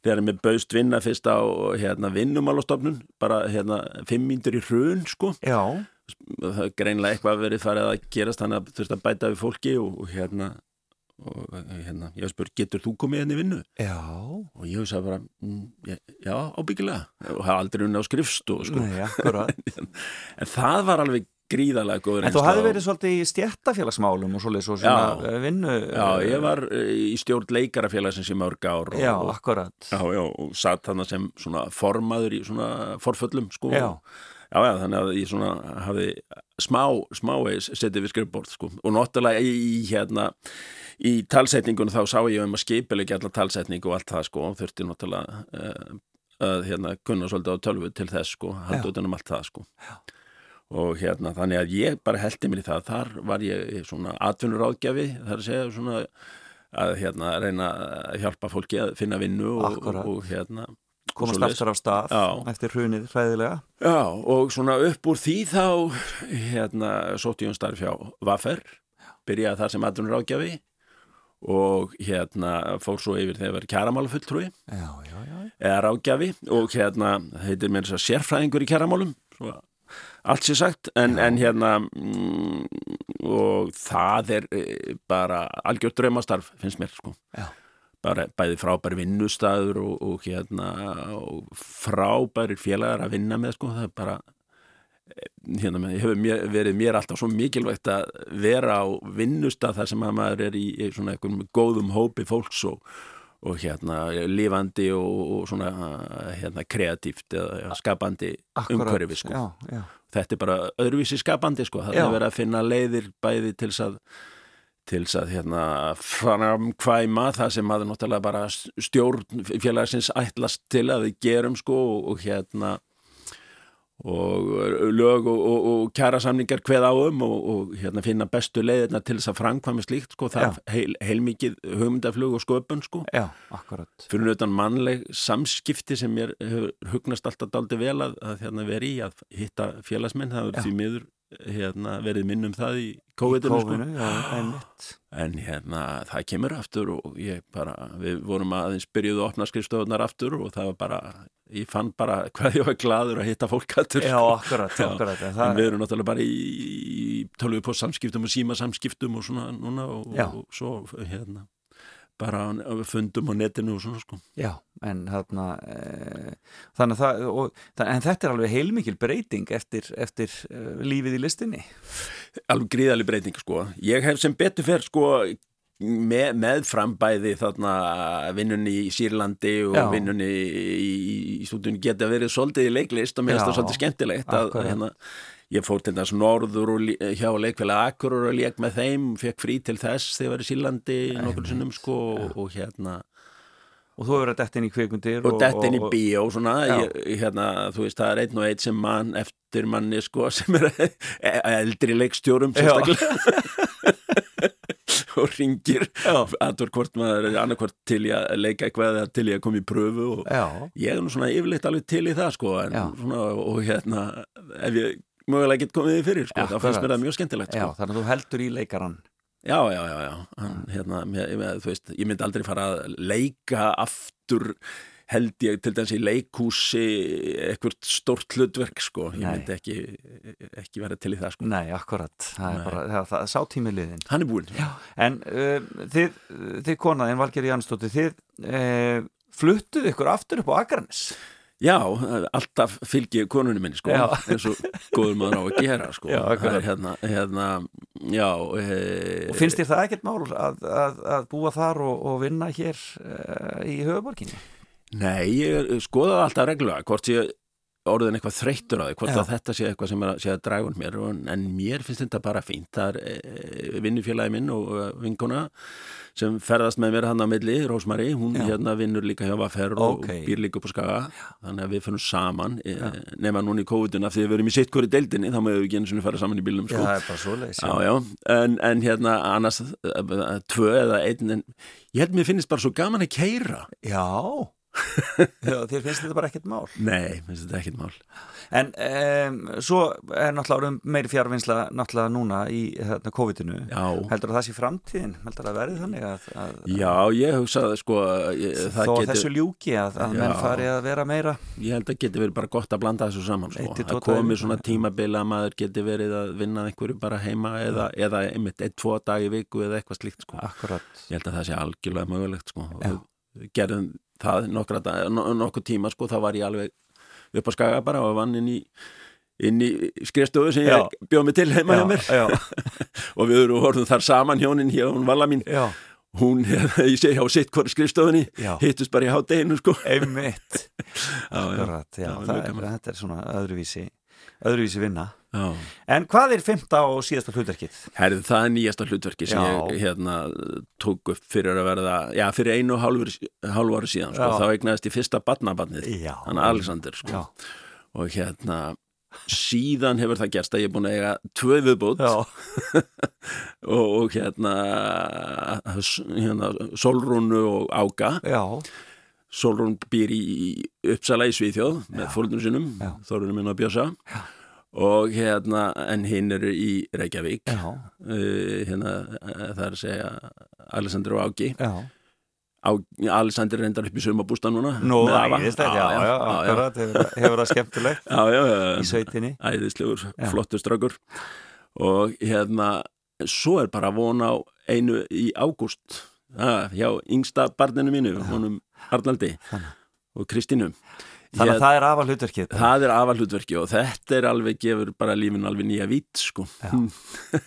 Þegar mér baust vinna fyrst á hérna, vinnumálastofnun bara hérna fimm mínútur í hrun sko.
Já,
það er greinlega eitthvað verið farið að gerast þannig að þurft að bæta við fólki og, og hérna og hérna, ég hef spurt, getur þú komið henni vinnu?
já,
og ég hef bara, mm, já, ábyggilega. Og hafa aldrei unni á skrifstu sko.
nei,
en það var alveg gríðalega góður
En þú hafði verið svolítið í stjættafélagsmálum og svolítið svo svona
Já.
eh, vinnu.
Já, ég var eh, í stjórn leikarafélagsins í mörg ár og,
Já, akkurat.
já, já, og satt þannig sem svona formaður í svona forföllum sko.
Já.
Já, já, þannig að ég svona hafði smá, smá setið við skrifbord sko. og náttúrulega í, hérna í talsetningun þá sá ég um að skipilegja allar talsetningu og allt það sko og þurfti náttúrulega að hérna kunna svolítið á tölvu til þess sko
Já.
halda utan um allt það sko já. Og hérna þannig að ég bara heldi mér í það þar var ég svona atvinnuráðgjafi þar að segja svona að hérna reyna að hjálpa fólki að finna vinnu og, og, hérna
Komast aftur á stað
Já.
eftir hrunið hræðilega.
Já, og svona upp úr því þá hérna sótti ég um starf hjá Vaffer, byrjaði þar sem aðrunur ágjafi og hérna fór svo yfir þegar verið
já.
eða ráðgjafi og hérna heitir mér þess að sérfræðingur í kjaramálum svo allt sér sagt en, en hérna mm, og það er eh, bara algjört draumastarf finnst mér sko.
Já.
bara bæði frábæri vinnustæður og, og hérna og frábæri félagar að vinna með sko. Það er bara eh, hérna með, hefur mér, verið mér alltaf svo mikilvægt að vera á vinnustað þar sem að maður er í, í svona einhverjum góðum hópi fólks og, og hérna lifandi og, og svona hérna kreatíft eða skapandi umhverfi sko
Já, já.
þetta er bara öðruvísi skapandi sko, það
Já.
er verið að finna leiðir bæði til að til að hérna framkvæma það sem maður náttúrulega bara stjórn félagsins ætlast til að við gerum sko og, og hérna og lög og, og, og kjærasamningar hveð á um og, og hérna finna bestu leiðirna til þess að framkvæma slíkt sko, það er heil, heilmikið hugmyndaflug og sköpun sko
Já, akkurat.
fyrir utan mannleg samskipti sem mér hefur hugnast alltaf daldi vel að, að hérna, vera í að hitta félagsmenn, það er því miður hérna, verið minn um það í COVID-19 sko.
Einmitt.
en hérna það kemur aftur og ég bara, við vorum aðeins byrjuðu að opna skrifstofunar aftur og það var bara ég fann bara hvað ég var gladur að hitta fólk aftur
Já,
sko.
akkurat,
Já,
akkurat. En það,
við erum náttúrulega bara í, tölvu på samskiptum og síma samskiptum og svona núna og, og svo hérna bara fundum á netinu og svona sko
já, en þarna, e, þannig að það, og, það, en þetta er alveg heilmikil breyting eftir, eftir e, lífið í listinni.
alveg gríðalig breyting sko ég hef sem betur fer sko með, með frambæði þarna vinnunni í Sýrlandi og
Já.
vinnunni í, í stúdunni geta verið svolítið í leiklist og mér finnst það svolítið skemmtilegt að, hérna, ég fór til þess norður og, hjá leikfélag Akurur og leik með þeim, fekk frí til þess þegar ég var í Sýrlandi nokkur sinnum sko og, og hérna.
Og þú hefur dett inn í kvikmyndir.
og dett inn í bíó svona, ég, hérna, þú veist, það er einn og einn sem mann eftir manni sko sem er eldri leikstjórum sérstaklega og ringir aðvar hvort maður er annarkvort til í að leika eitthvað eða til í að koma í pröfu og
Já,
ég er nú svona yfirleitt alveg til í það sko svona, og hérna ef ég mögulega get komið í fyrir sko,
Já,
þá finnst
akkurat.
mér það mjög skemmtilegt sko.
þannig að þú heldur í leikarann.
Já, já, já, já. Hérna, með, þú veist, ég myndi aldrei fara að leika aftur held ég til dæmis í leikhúsi eitthvað stórt hlutverk sko, ég
Nei.
myndi ekki, ekki vera til í það sko.
Nei, akkurat. Það er
Nei.
bara, það, það er sátími liðin.
Hann er búinn.
Já, en uh, þið, þið konaðin Valgeri Jansdóttir, þið uh, fluttuð ykkur aftur upp á Akranes.
Já, alltaf fylgi konunni minni sko, eins og góður maður á að gera sko.
Já, akkurat.
Er hérna, hérna, já. E,
Og finnst þér það ekkert mál að, að, að búa þar og, og vinna hér uh, í höfuborginni?
Nei, ég skoðaði alltaf reglulega hvort ég orðin eitthvað þreyttur á því hvort
Já.
að þetta sé eitthvað sem er að, sé að draga hún mér. Og, en mér finnst þetta bara fínt. Það er e, vinnufélagi minn og vinkona sem ferðast með mér hann á milli, Rósmari, hún
Já.
hérna vinnur líka hjá Vaffer og,
Ókei.
og býr líka upp á Skaga. Þannig að við fyrir saman e, nema núna í COVID-una því við verum í sitt hverju deildinni þá maður við ekki einu sinni fara saman í bílnum
Já,
sko.
það er bara svoleiðis
Já, já, en, en hérna annars eh, eh, tvö eða einn en ég held mér finnst bara svo gaman að keira
Já, Já þér finnst þetta bara ekkert mál
Nei, finnst þetta ekkert mál
En um, svo er náttúrulega meiri fjárvinnsla náttúrulega núna í hérna, COVID-inu Heldur það sé framtíðin? Heldur það verði þannig að, að
já ég hugsaði sko ég,
þó
það geti,
þessu ljúki að, að
Já.
menn fari að vera meira
ég held að geti verið bara gott að blanda þessu saman sko.
Eitt til
að
tvo daga í
komi svona tímabila að maður geti verið að vinna einhverju bara heima eða, eða einmitt eitt, tvo dag í viku eða eitthvað slíkt sko. Ég held að það sé algjörlega mögulegt sko. Gerðum það nokkra, nokkur tíma sko, þá var ég alveg upp á skaga bara og vann inn í inn í skrifstofu sem
Já.
ég bjóð mig til heima hjá mér. og við horfum þar saman hjónin hér, hún Valla mín.
Já,
hún, ég sé hjá sitt hvort skrifstofunni
Já.
hittust bara í hátteginu sko.
Einmitt. Akkurat, já, það
mjög
er, þetta er svona öðruvísi öðruvísi vinna.
Já.
En hvað er fymta og síðasta hlutverkið?
Herðu, það er nýjasta hlutverki sem
Já.
ég hérna, tók upp fyrir að verða, já, fyrir einu og hálfur, hálfu ári síðan, sko, þá eignaðist ég fyrsta badnabadnið, hann Alexander, sko, og hérna, síðan hefur það gerst að ég er búin að eiga tvö viðbútt
já,
og, og hérna, hérna, Solrúnu og Ága,
já,
Solrún býr í Uppsala í Svíþjóð með fólknum sinum,
Já.
Þorunum minn að bjösa, og hérna, en hinn eru í Reykjavík,
já,
uh, hérna, uh, það er að segja Alexander og Ági
já.
Á, Alexander reyndar upp í sumabústa núna
Nú,
afa.
æðislegt, já, já, akkurat, hefur, hefur það skemmtilegt
já, já, já,
í sveitinni.
Æðislegur,
Já.
flottur straukur og hérna svo er bara von á einu í ágúst ja, hjá yngsta barninu mínu, honum Arnaldi
Þannig.
og Kristínu
Þannig að það er afa hlutverkið
það er afalhutverki og þetta er alveg gefur bara lífin alveg nýja vít sko.
Já.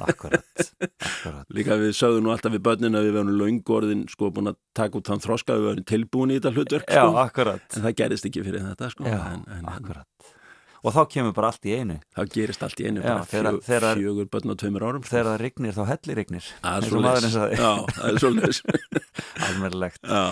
Akkurat, akkurat
líka við sögðum nú alltaf við börnin að við verðum löngorðin sko búin að taka út þann þroska við verðum tilbúin í þetta hlutverk
Já,
sko.
akkurat,
en það gerist ekki fyrir þetta sko.
já,
en, en,
akkurat Og þá kemur bara allt í einu.
Þá gerist allt í einu
Já, þegar-
fjö,
þegar-
fjögur börn á tveimur árum sko.
Þegar það rignir þá hellir rignir
Það er
og
svolítið
Almerlegt
Já,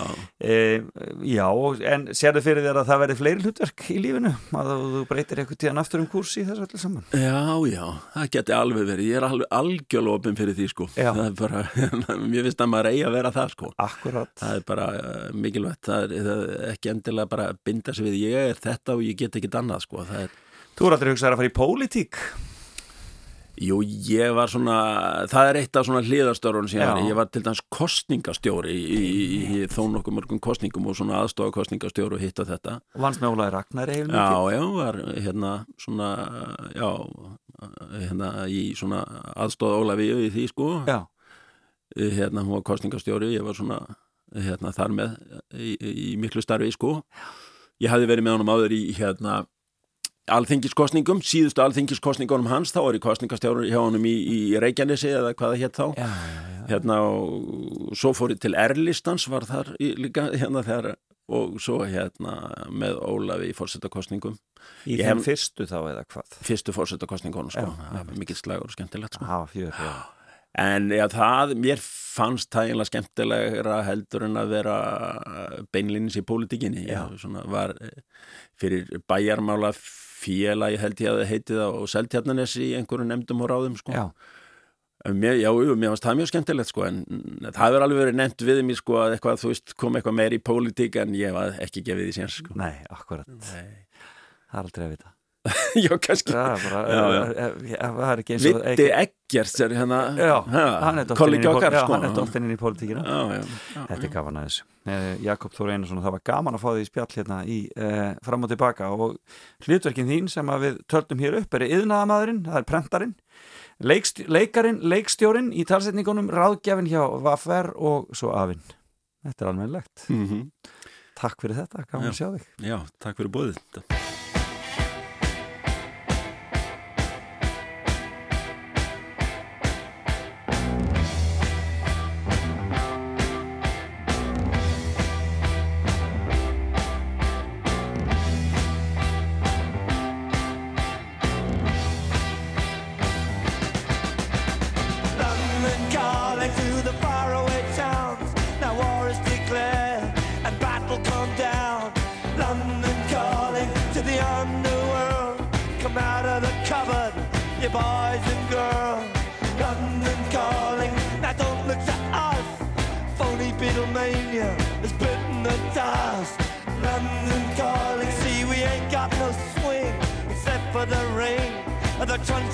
e, Já, en sérðu fyrir þér að það verði fleiri hlutverk í lífinu? Að þú breytir eitthvað tíðan aftur um kurs í þessu öllu saman?
Já, já, það geti alveg verið. Ég er alveg algjörlega opinn fyrir því sko. Bara, mér finnst að maður eigi að vera það sko.
Akkurat.
Það er bara uh, mikilvægt. Það er, það er ekki endilega bara að binda sig við ég er þetta og ég get ekkit annað sko. það er
Þú er aldrei hugsað að fara í pólitík.
Jú, ég var svona, það er eitt af svona hliðarstörun var,
Já.
ég var til dæmis kostningastjóri í, í, í, í þó nokkuð mörgum kostningum og svona aðstofa kostningastjóri og hitt og þetta.
og vannst með Ólaði Ragnar heil
Já,
mikið
já, var hérna svona, já, hérna í svona aðstofa Ólafíu í því sko,
já,
hérna hún var kostningastjóri, ég var svona, hérna þar með í, í miklu starfi sko. Ég hafði verið með honum áður í hérna alþingiskostningum, síðustu alþingiskostningunum hans, þá var ég kostningastjóri hjá honum í, í Reykjanesi eða hvað það hétt þá.
Já, já, já.
hérna og svo fór ég til R-listans var þar í, líka hérna þegar og svo hérna með Ólafi í fórsetakostningum
Í
Ég
þeim
hef-
fyrstu þá eða hvað?
Fyrstu fórsetakostningunum sko, það var mikill slagur og skemmtilegt sko.
Hafa fjör, já.
En já, það, mér fannst það eiginlega skemmtilegra heldur en að vera beinlinnis í pólitíkinni.
Já.
svona var eh, fyrir bæjarmála félagi held ég að það heiti það og seltjarnanes í einhverju nefndum og ráðum sko.
Já,
Mér, já, mér fannst það mjög skemmtilegt sko, en það hefur alveg verið nefnt við mér sko, að eitthvað, þú veist, kom eitthvað meir í pólitík en ég var ekki gefið því sér sko.
nei, akkurat
Nei.
Það er aldrei að vita
já, kannski.
Er bara,
Já, já.
eh, eh, eh, það er ekki eins og
Vitti Eggerts er hérna?
Já, er
kollegi
dottinn
okkar sko.
hann er dottinn inn í pólitíkina.
Já, já, já,
Þetta er gaman aðeins. Jakob Þór Einarsson, það var gaman að fá því spjall hérna í eh, fram og tilbaka og hlutverkin þín sem við töldum hér upp er yðnaðamaðurinn, það er prentarinn leikst, leikarin, leikstjórin í talsetningunum, ráðgjafin hjá Vaffer og svo afinn. Þetta er alveg
mm
Takk fyrir þetta, gaman
Já.
að sjá þig.
Já, takk fyrir bóðið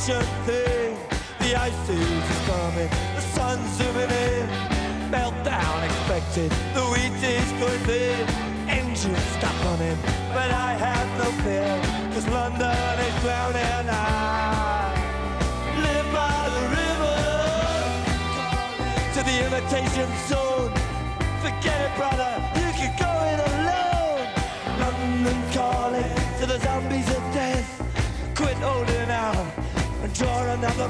the thing. The ice is coming, the sun's zooming in. Meltdown expected,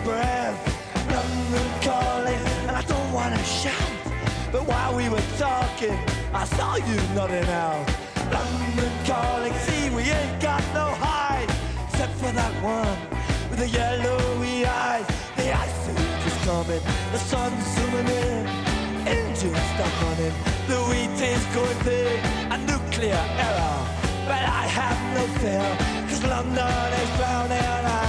breath. London calling, and I don't wanna shout. But while we were talking, I saw you nodding out. London calling, see we ain't got no hide, except for that one with the yellowy eyes. The ice age is coming, the sun's zooming in, engines stop running, the wheat is going big, a nuclear error. But I have no fear, cause London is drowning. I,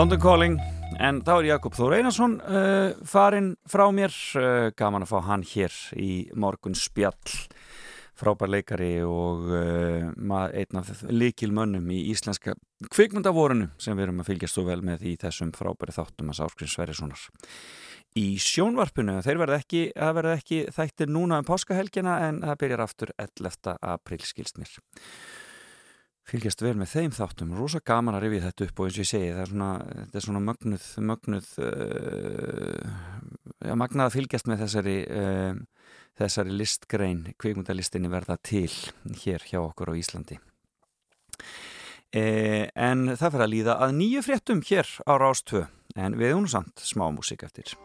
London Calling.
En þá er Jakob Þór Einarsson uh, farinn frá mér. Uh, gaman að fá hann hér í morgun spjall frábær leikari og uh, einn af líkil mönnum í íslenska kvikmyndavorunu sem við erum að fylgjast svo vel með í þessum frábæri þáttum að Sáskrin Sverrissonar. Í sjónvarpinu, þeir verða ekki það verða ekki þættir núna um páskahelgina en það byrjar aftur 11. april skilst mér fylgjast vel með þeim þáttum, rosa gaman að rifja þetta upp og eins og ég segi, það er svona, þetta er svona mögnuð, mögnuð uh, ja, magnað að fylgjast með þessari uh, þessari listgrein, kvikmyndalistinni verða til hér hjá okkur á Íslandi. Eh, en það fyrir að líða að nýju fréttum hér á Rástvö en við erum samt smá músík eftir.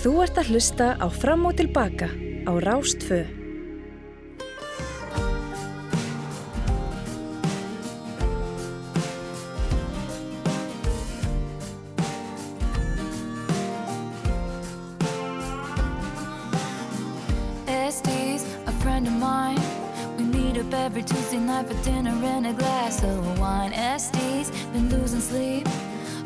Þú ert að hlusta á Fram og Tilbaka á Rástfö.
Friend of mine. We meet up every Tuesday night for dinner and a glass of wine. Estes been losing sleep.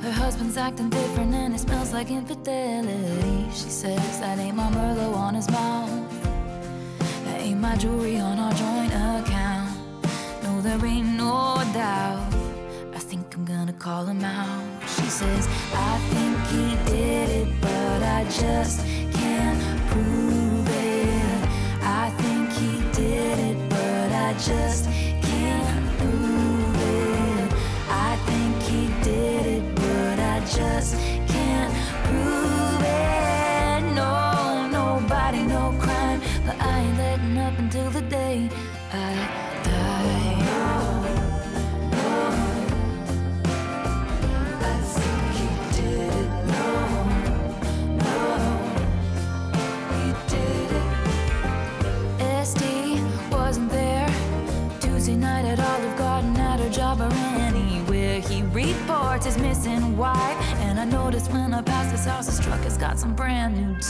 Her husband's acting different and it smells like infidelity. She says that ain't my Merlot on his mouth. That ain't my jewelry on our joint account. No, there ain't no doubt. I think I'm gonna call him out. She says, I think he did it, but I just can't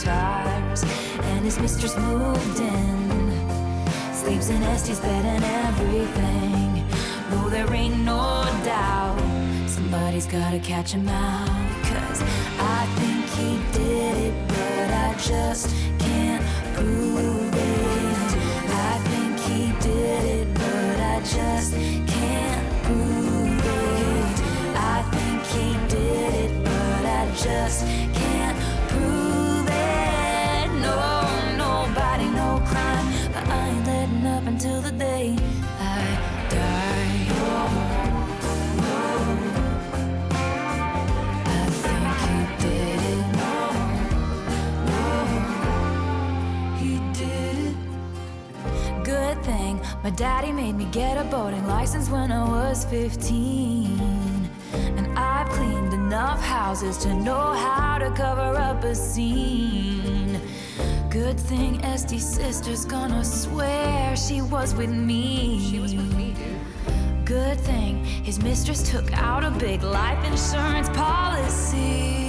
tires. And his mistress moved in. Sleeps in Estee's bed and everything. No, there ain't no doubt. Somebody's gotta catch him out. Cause I think he did it, but I just can't prove it. I think he did it, but I just can't prove it. I think he did it, but I just my daddy made me get a boating license when I was 15. And I've cleaned enough houses to know how to cover up a scene. Good thing Estee's sister's gonna swear she was with me. She was with me, dude. Good thing his mistress took out a big life insurance policy.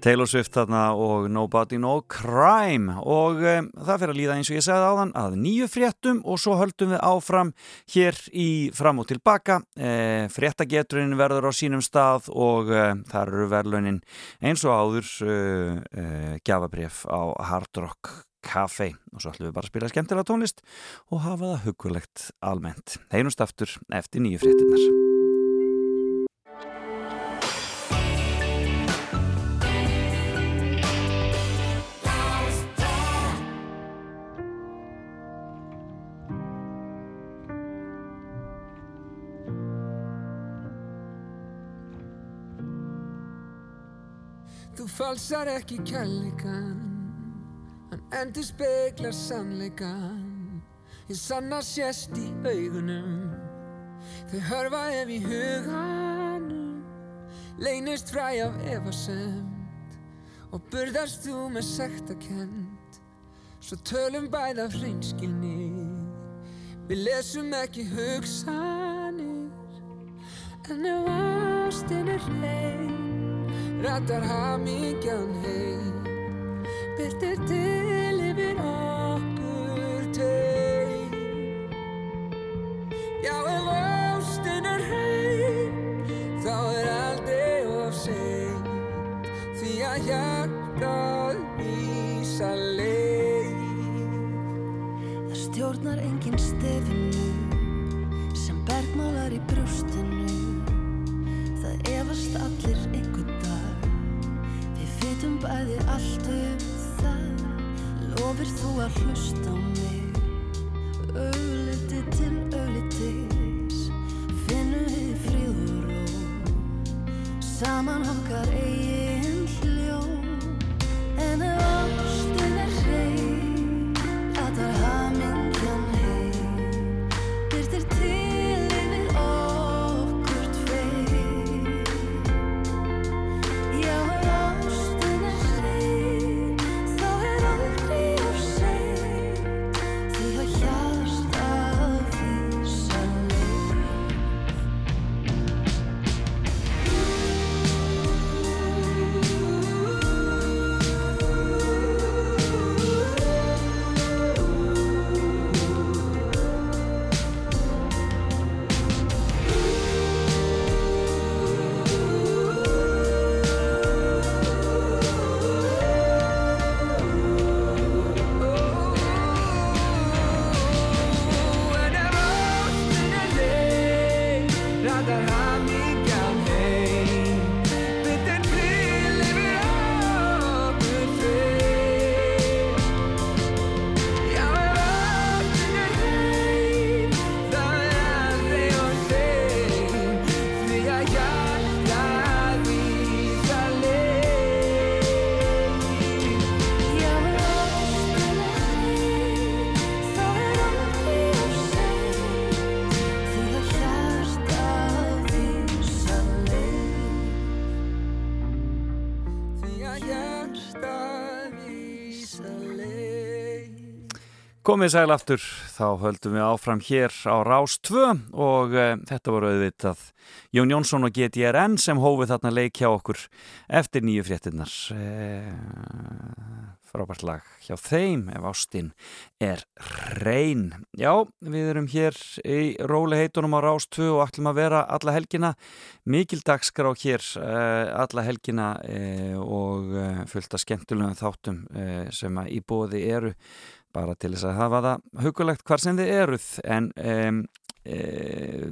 Taylor Swift þarna og Nobody No Crime og um, það fyrir að líða eins og ég segði áðan að nýju fréttum og svo höldum við áfram hér í fram og tilbaka e, fréttageturinn verður á sínum stað og e, þar eru verðlaunin eins og áður e, gjafabref á Hard Rock Café og svo ætlum við bara að spila skemmtilega tónlist og hafa það hugulegt almennt. Heinust aftur eftir nýju fréttinnar.
Falsar ekki kærleikan. Hann endur speklar sannleikan Ég sanna sést í augunum. Þau hörfa ef í huganum. Leynist fræ af efasemt Og burðast þú með sektakend Svo tölum bæð af hreinskilni. Við lesum ekki hugsanir. En ef ástin er reyn Rattar hamingjan heim Byrtir til yfir okkur teim Já, ef ástin er heim Þá er aldrei of seint. Því að hjartað vísa leið.
Það stjórnar engin stefinu sem bergmálar í brjóstinu. Það efast allir bæði allt um það. Lofir þú að hlusta á mig? Augliti til auglitis Finnum við fríð og Saman okkar eigin
Komið sæl aftur, þá höldum við áfram hér á Rás 2 og uh, þetta voru auðvitað Jón Jónsson og GTRN sem hófið þarna leik hjá okkur eftir nýju fréttinnar. Uh, frábært lag hjá þeim ef ástinn er reyn. Já, við erum hér í róli heitunum á Rás 2 og ætlum að vera alla helgina. Mikil dagskrá hér uh, alla helgina og fullt af skemmtulegum þáttum sem að í bóði eru bara til þess að hafa það hugulegt hvar sem þið eruð. En um, e,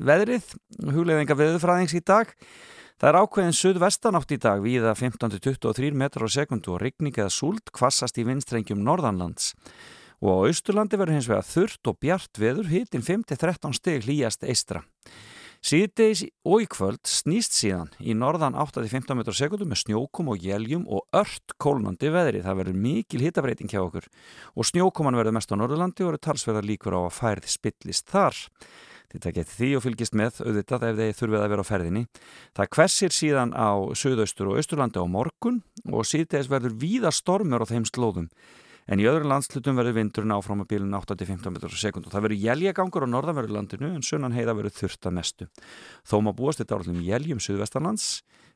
veðrið hugleðinga veðurfræðings í dag það er ákveðin suðvestanátt í dag viða 15-23 metrar á sekundu og rigning eða súld kvassast í vinstrengjum norðanlands. Og á Austurlandi verður hins vegar þurrt og bjart veður hitin 5-13 steg hlýjast eistra Síðdeis og í kvöld snýst síðan í norðan 8-15 metrar sekundu með snjókum og jæljum og ört kólnandi veðri. Það verður mikil hitabreiting hjá okkur og snjókuman verður mest á Norðurlandi og eru talsverðar líkur á að færð spillist þar. Þetta getið því og fylgist með auðvitað ef þeir þurfið að vera á ferðinni. Það kvessir síðan á söðaustur og austurlandi á morgun og síðdeis verður víða stormur á þeim slóðum en í öðru landslutum verður vindurinn áfram að bílun 8-15 metrar á sekund og það verður jæljagangur á norðanverðu landinu en sunnan heiða verður þurft að mestu. Þó maður búast þetta árlum jæljum suðvestanlands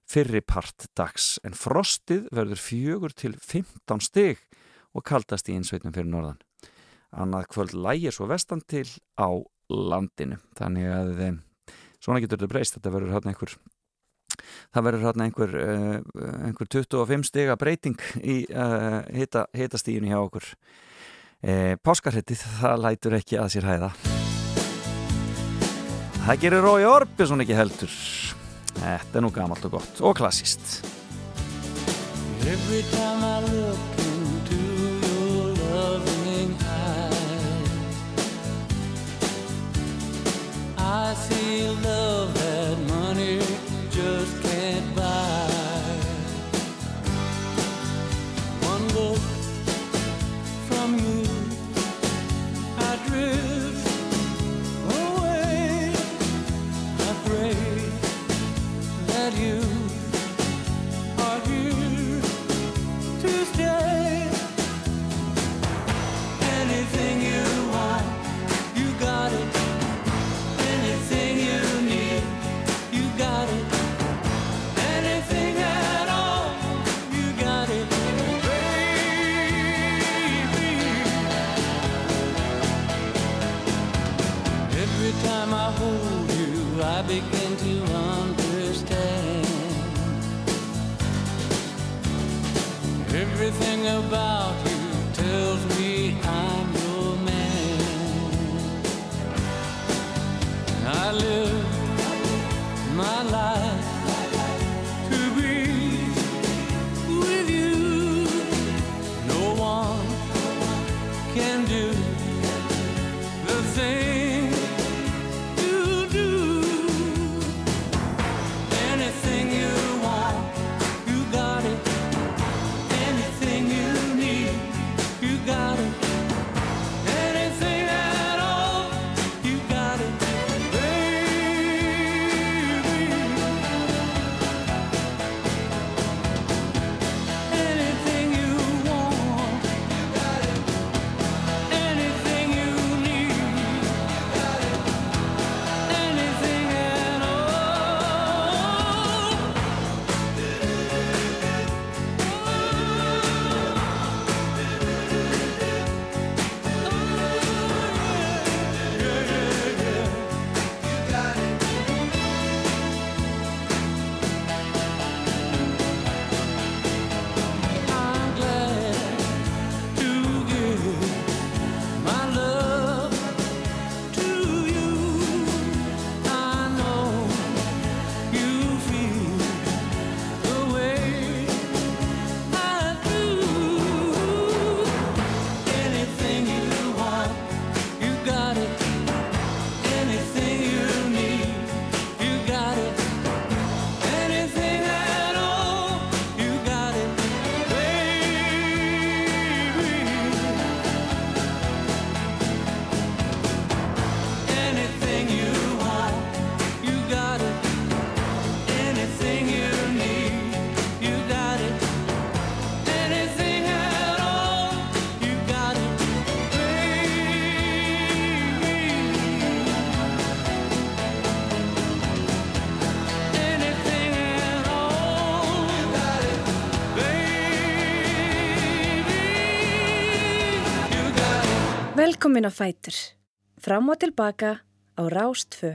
fyrri part dags en frostið verður fjögur til 15 stig og kaldast í einsveitnum fyrir norðan. Annað kvöld lægir svo vestan til á landinu þannig að eh, svona getur þetta breyst, þetta verður hérna einhver það verður hérna einhver, uh, einhver 25 stiga breyting í uh, hita, hitastíðinu hjá okkur. Uh, Páskarhettið það lætur ekki að sér hæða. Það gerir Rói Orbjörnsson ekki heldur. Þetta er nú gamalt og gott og klassist
Every time I look into your loving eyes I see love Everything about you tells me I'm your man. I live
Velkomin að Fætur. Fram og tilbaka á
Rástfö.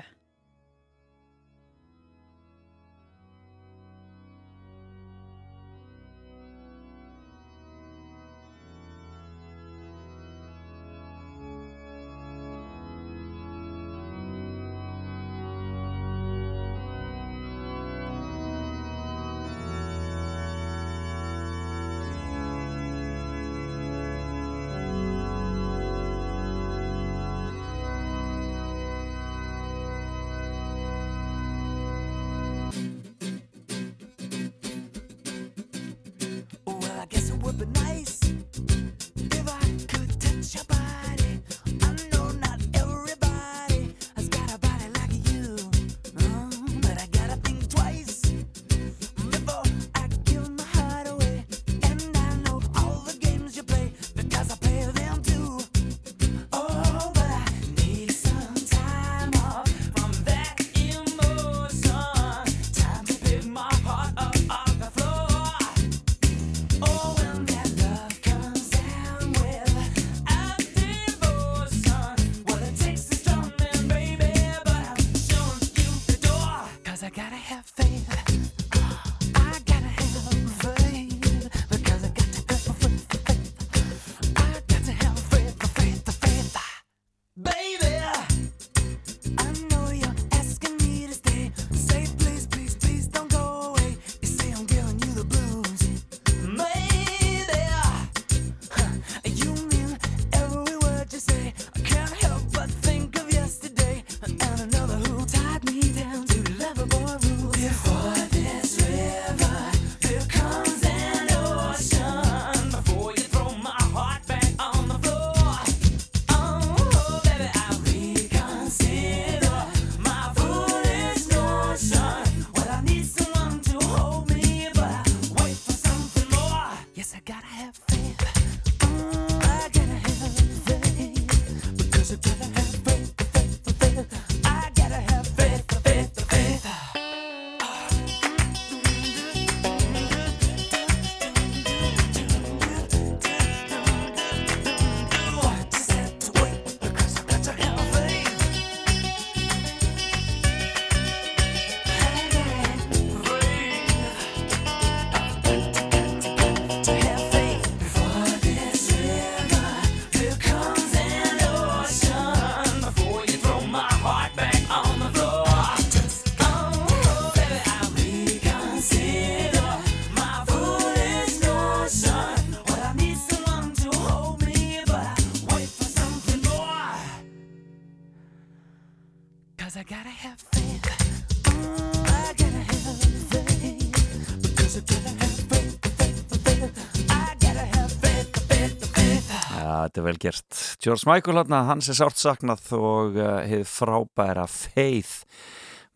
Þetta er vel gert. George Michael hérna, hans er sárt saknað og eh, hefur frábæra feið.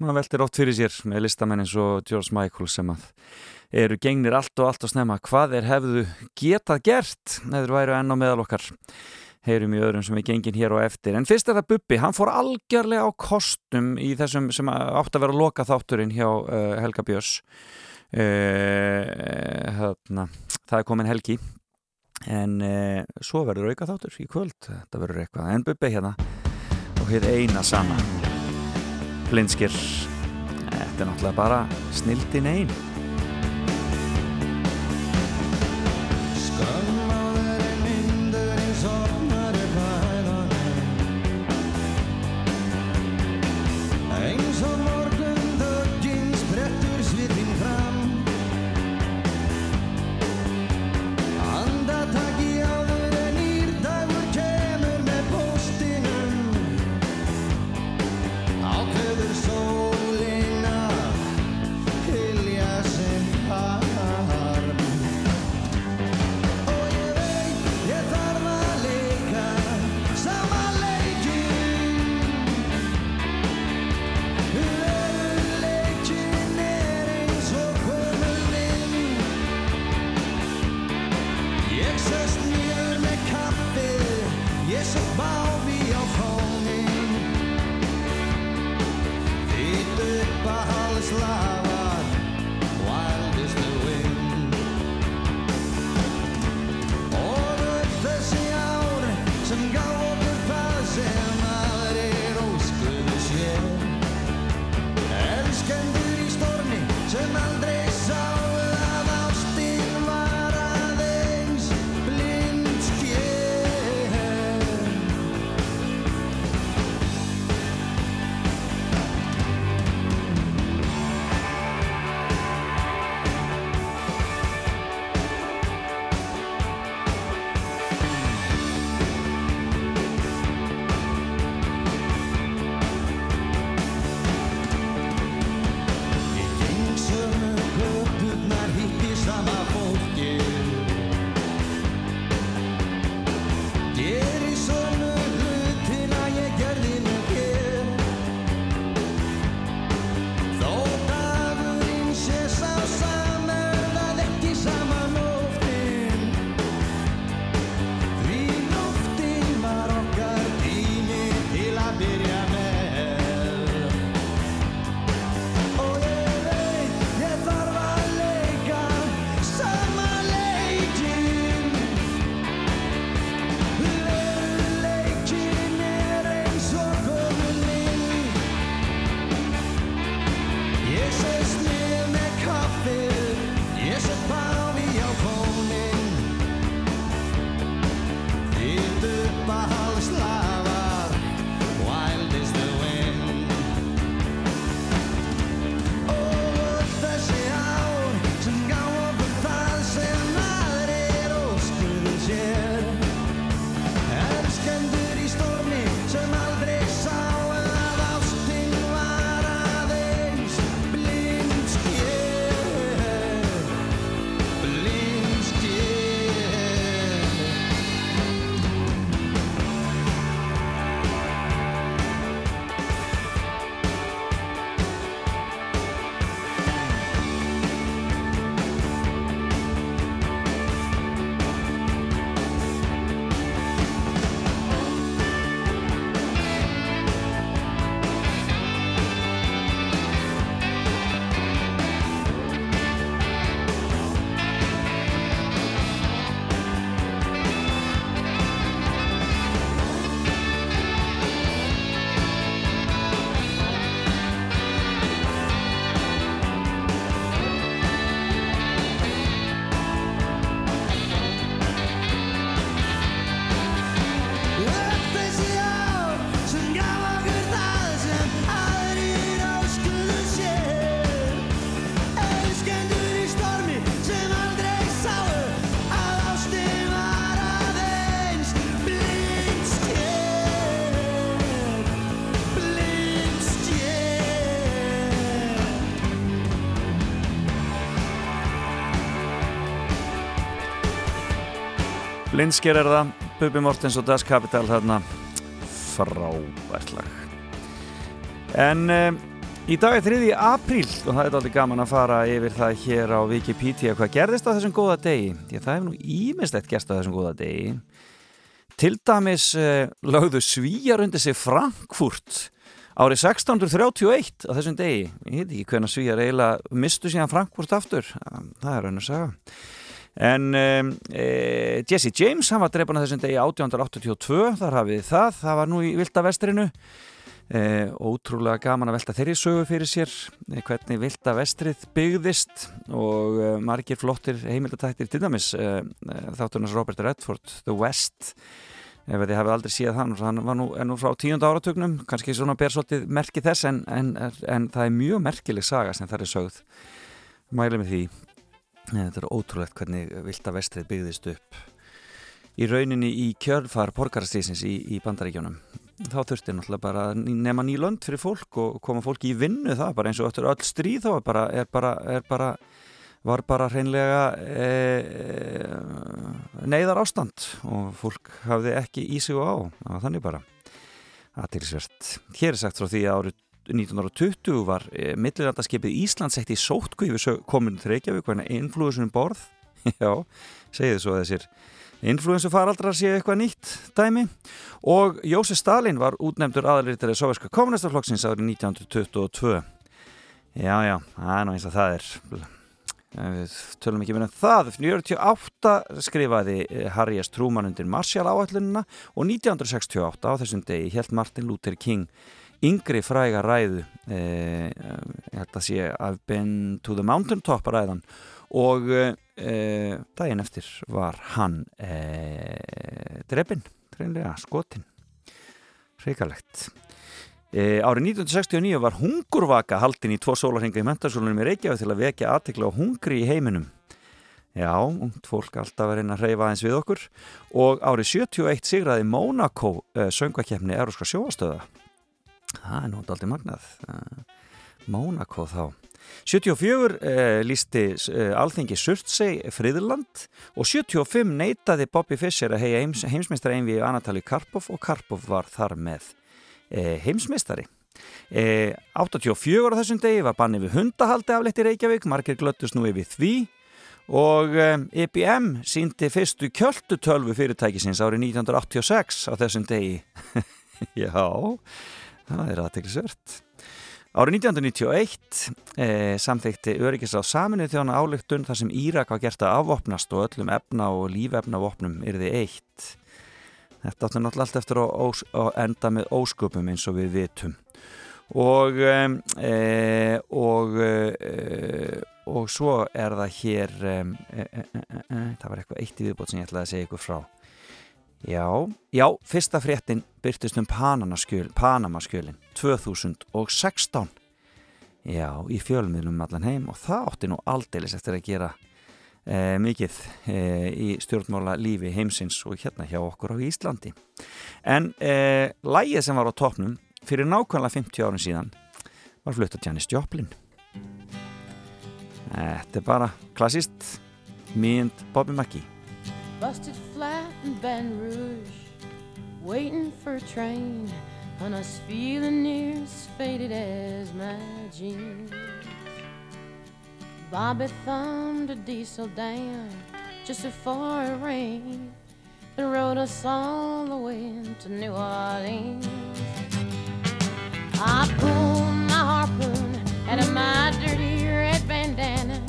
Man veltir ótt fyrir sér með listamennin svo George Michael sem að eru gengnir allt og allt að snemma. Hvað er hefðu getað gert neður væru enn á meðal okkar? Heyrum í öðrum sem er gengin hér og eftir. En fyrst er það Bubbi, hann fór algjörlega á kostum í þessum sem átt að vera að loka þátturinn hjá eh, Helga Björns. Uh, hérna, það er komin Helgi en eh, svo verður auka þáttur í kvöld, þetta verður eitthvað. En bubbi hérna og hér eina sama. Blindskir þetta er náttúrulega bara snildin
einu
Linsker er það, Bubi Mortens og Das Kapital þarna. Frábært lag. En um, í dag er 3. apríl og það er alveg gaman að fara yfir það hér á Wikipedia. Hvað gerðist á þessum góða degi? Því að það hefur nú ímislegt gerst á þessum góða degi. Til dæmis uh, lögðu svíjar undir sig Frankfurt árið 1631 á þessum degi. Ég heit ekki hvernig svíjar eiginlega mistu síðan Frankfurt aftur. Það er raun að sagja En um, e, Jesse James, hann var dreifan að þessum degi 1882, þar hafið það, það var nú í Vilda vestrinu, e, ótrúlega gaman að velta þeirri sögu fyrir sér, e, hvernig Vilda vestrið byggðist og e, margir flottir heimildatættir til dæmis, e, e, þáttunars Robert Redford, The West, ef þið hafið aldrei séð hann, hann var nú, nú frá tíunda áratögnum, kannski svona ber svolítið merki þess en, en, en það er mjög merkileg saga sem það er sögð, mælið með því. Þetta er ótrúlegt hvernig Vilda Vestrið byggðist upp í rauninni í kjörfar porgarastísins í, í bandaríkjónum. Þá þurfti náttúrulega bara að nema ný lönd fyrir fólk og koma fólki í vinnu það bara eins og öll stríð þá bara, er bara, er bara var bara hreinlega e, e, neyðar ástand og fólk hafði ekki í sig og á. Það var þannig bara aðtilsvert. Hér er sagt frá því að árið 1920 var e, millilandaskipið Ísland sett í kominu til Reykjavík hvernig influensunum borð. Já, segið svo þessir influensu faraldrar séu eitthvað nýtt dæmi. Og Jósef Stalin var útnefndur aðalriðtari Sovjerska kommunistaflokksins árið 1922 já, já, það er nú eins að það er. Við tölum ekki meina það. 1948 skrifaði Harry S. Truman undir Marshall áallunina og 1968 á þessum degi held Martin Luther King yngri fræga ræðu. Eh, ég held að sé I've been to the mountaintop ræðan. Og eh, daginn eftir var hann eh, drefin, treinlega skotin hrikalegt. Árið 1969 var hungurvaka haldin í tvo sólarhenga í mentarsólunum í Reykjavík til að vekja aðtekla á hungri í heiminum. Já, ungt fólk alltaf að reyna að reyfa aðeins við okkur. Og árið 71 sigraði Monaco söngvakefni Euróska sjóastöða það er nú aldrei magnað Mónakó þá. 74 eh, lísti eh, alþengi Surtsey Friðland og 75 neytaði Bobby Fischer að hegja heims, heimsmeistari einvi Anatali Karpov og Karpov var þar með eh, heimsmeistari. 84 á þessum degi var banni við hundahaldi afleitt í Reykjavík margir glöttust nú yfir því. Og IBM síndi fyrstu kjöldutölvu fyrirtækisins árið 1986 á þessum degi. Já Það er aðteglisvört. Árið 1991 eh, samþykti Öryggis á saminuð þjóna álygtun þar sem Írak var gert að afvopnast og öllum efna og lífefnavopnum yrði eitt. Þetta áttu náttúrulega allt eftir að, að enda með ósköpum eins og við vitum. Og, e, og, e, og svo er það hér, e, það var eitthvað eitt í viðbót sem ég ætlaði að segja ykkur frá. Já, já, fyrsta fréttin byrtist um Panamaskjölin 2016 Já, í fjölmiðlum allan heim og það átti nú aldeilis eftir að gera e, mikið e, í stjórnmála lífi heimsins og hérna hjá okkur á Íslandi. En e, lægið sem var á topnum fyrir nákvæmlega 50 árin síðan var fluttat Janis Joplin. Þetta er bara klassist mynd Bobby McGee
Busted Baton Rouge, waiting for a train, and I was feeling near as faded as my jeans. Bobby thumbed a diesel down just before it rained and rode us all the way to New Orleans. I pulled my harpoon out of my dirty red bandana.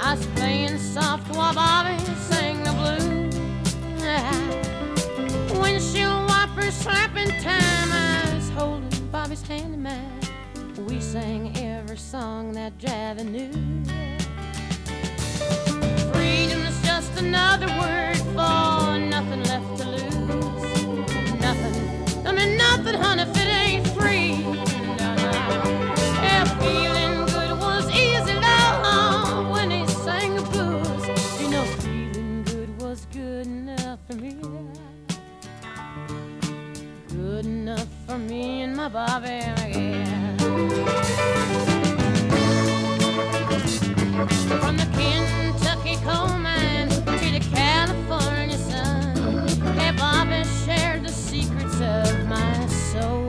I was playing soft while Bobby We sang every song that Javi knew. Freedom's just another word for nothing left to lose. Nothing, I mean nothing, honey, if it ain't free. No, feeling good was easy, love, when he sang the blues. You know, feeling good was good enough for me. for me and my Bobby again. From the Kentucky coal mine to the California sun, hey Bobby shared the secrets of my soul.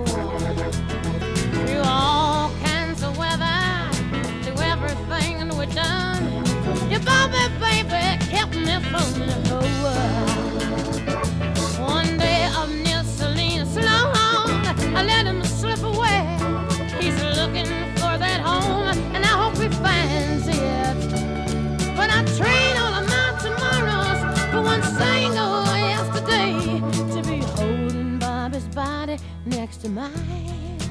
Mind.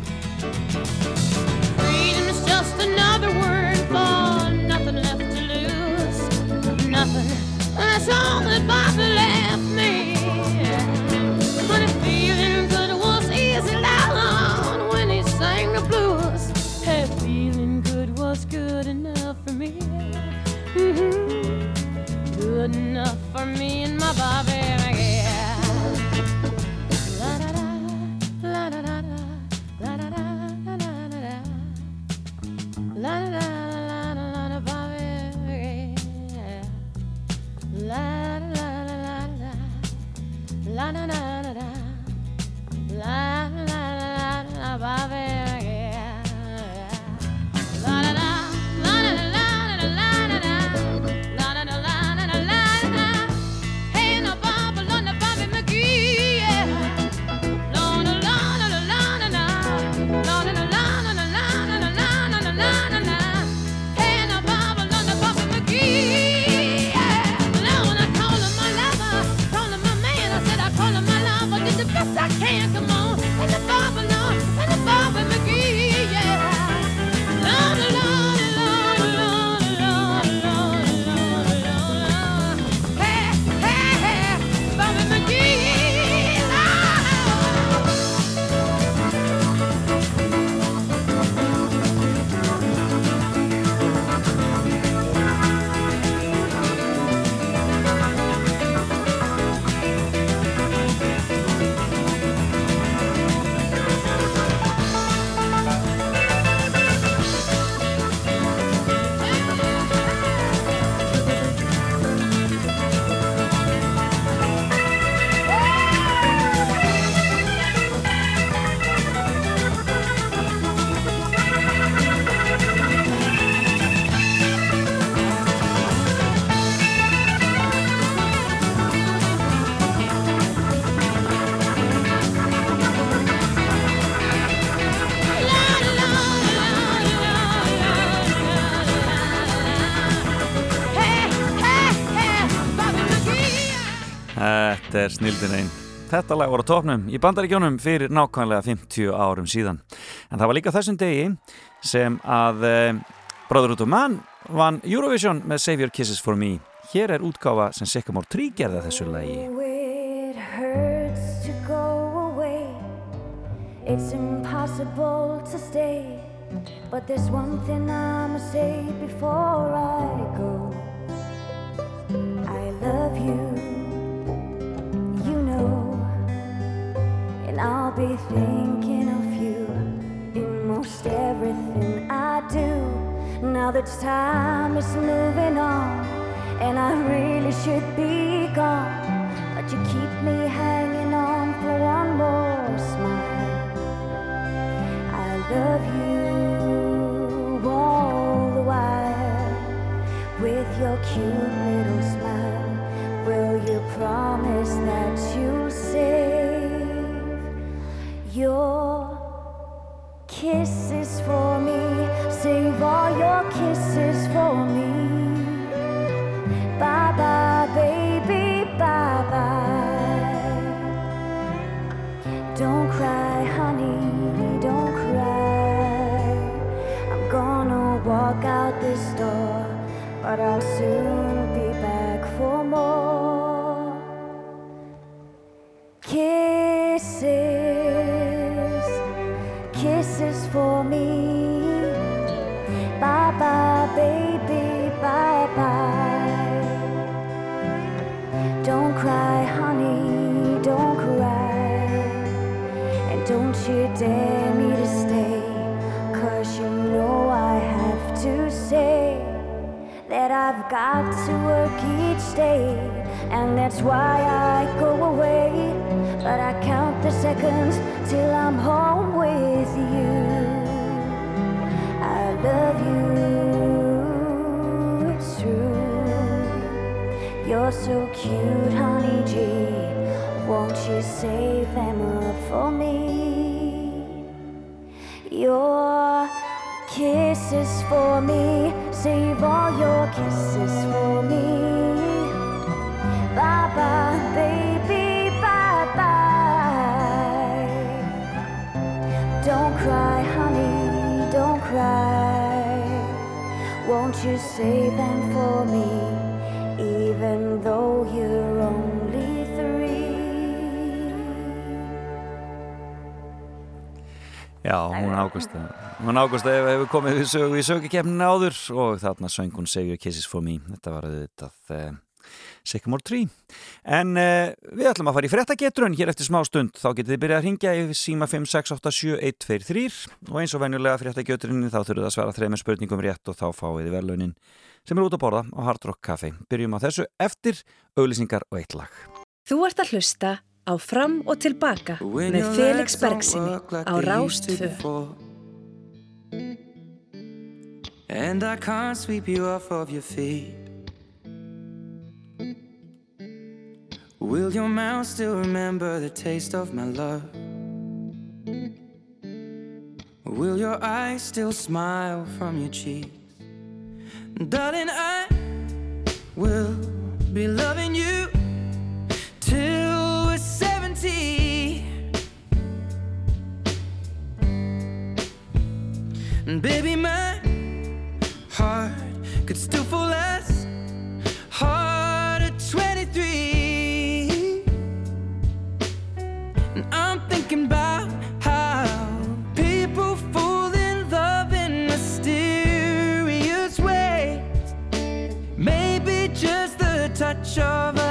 Freedom is just another word for nothing left to lose. Nothing. That's all that Bobby left me. But feeling good was easy down when he sang the blues. Hey, feeling good was good enough for me. Mhm. Good enough for me and my Bobby.
Er snildin einn. Þetta lag voru á topnum í bandaríkjónum fyrir nákvæmlega 50 árum síðan. En það var líka þessum degi sem að eh, Brother Out of Man vann Eurovision með Save Your Kisses for Me. Hér er útgáfa sem Sycamore 3 gerða þessu lagi.
Oh, it hurts to go away. It's impossible to stay. But there's one thing I'ma say before I go. I love you And I'll be thinking of you in most everything I do. Now that time is moving on, and I really should be gone. But you keep me hanging on for one more smile. I love you all the while with your cute little smile. Will you promise that you'll save your kisses for me? Save all your kisses for me. Bye bye, baby, bye bye. Don't cry, honey, don't cry. I'm gonna walk out this door, but I'll soon be back for more kisses, for me. Bye bye, baby, bye bye. Don't cry, honey, don't cry. And don't you dare me to stay, cause you know I have to say that I've got to work each day, and that's why I go away. But I count the seconds till I'm home with you. I love you, it's true. You're so cute, honey G. Won't you save them up for me? Your kisses for me, save all your kisses for me. You save them for me, even though you're only three?
Já, hún Ágústa. Hún Ágústa hefur komið við sögu í sögukefninu áður og þarna söng hún Save Your Kisses For Me. Þetta var auðvitað uh, Sycamore Tree. En uh, við ætlum að fara í frettagetrun hér eftir smá stund. Þá getið þið byrjað að ringja í síma 5687123 og eins og venjulega frettagetrunin þá þurfum það að svara þreymur spurningum rétt og þá fáið þið verðlaunin sem er út að borða á Hard Rock Café Byrjum á þessu eftir auglýsingar og eitt lag.
Þú ert að hlusta á Fram og Tilbaka með Felix Bergsinni á Rástfö.
And I can't sweep you off of your feet. Will your mouth still remember the taste of my love? Will your eyes still smile from your cheeks? Darling, I will be loving you till we're 70. And baby, my heart could still fall as I'm thinking about how people fall in love in mysterious ways. Maybe just the touch of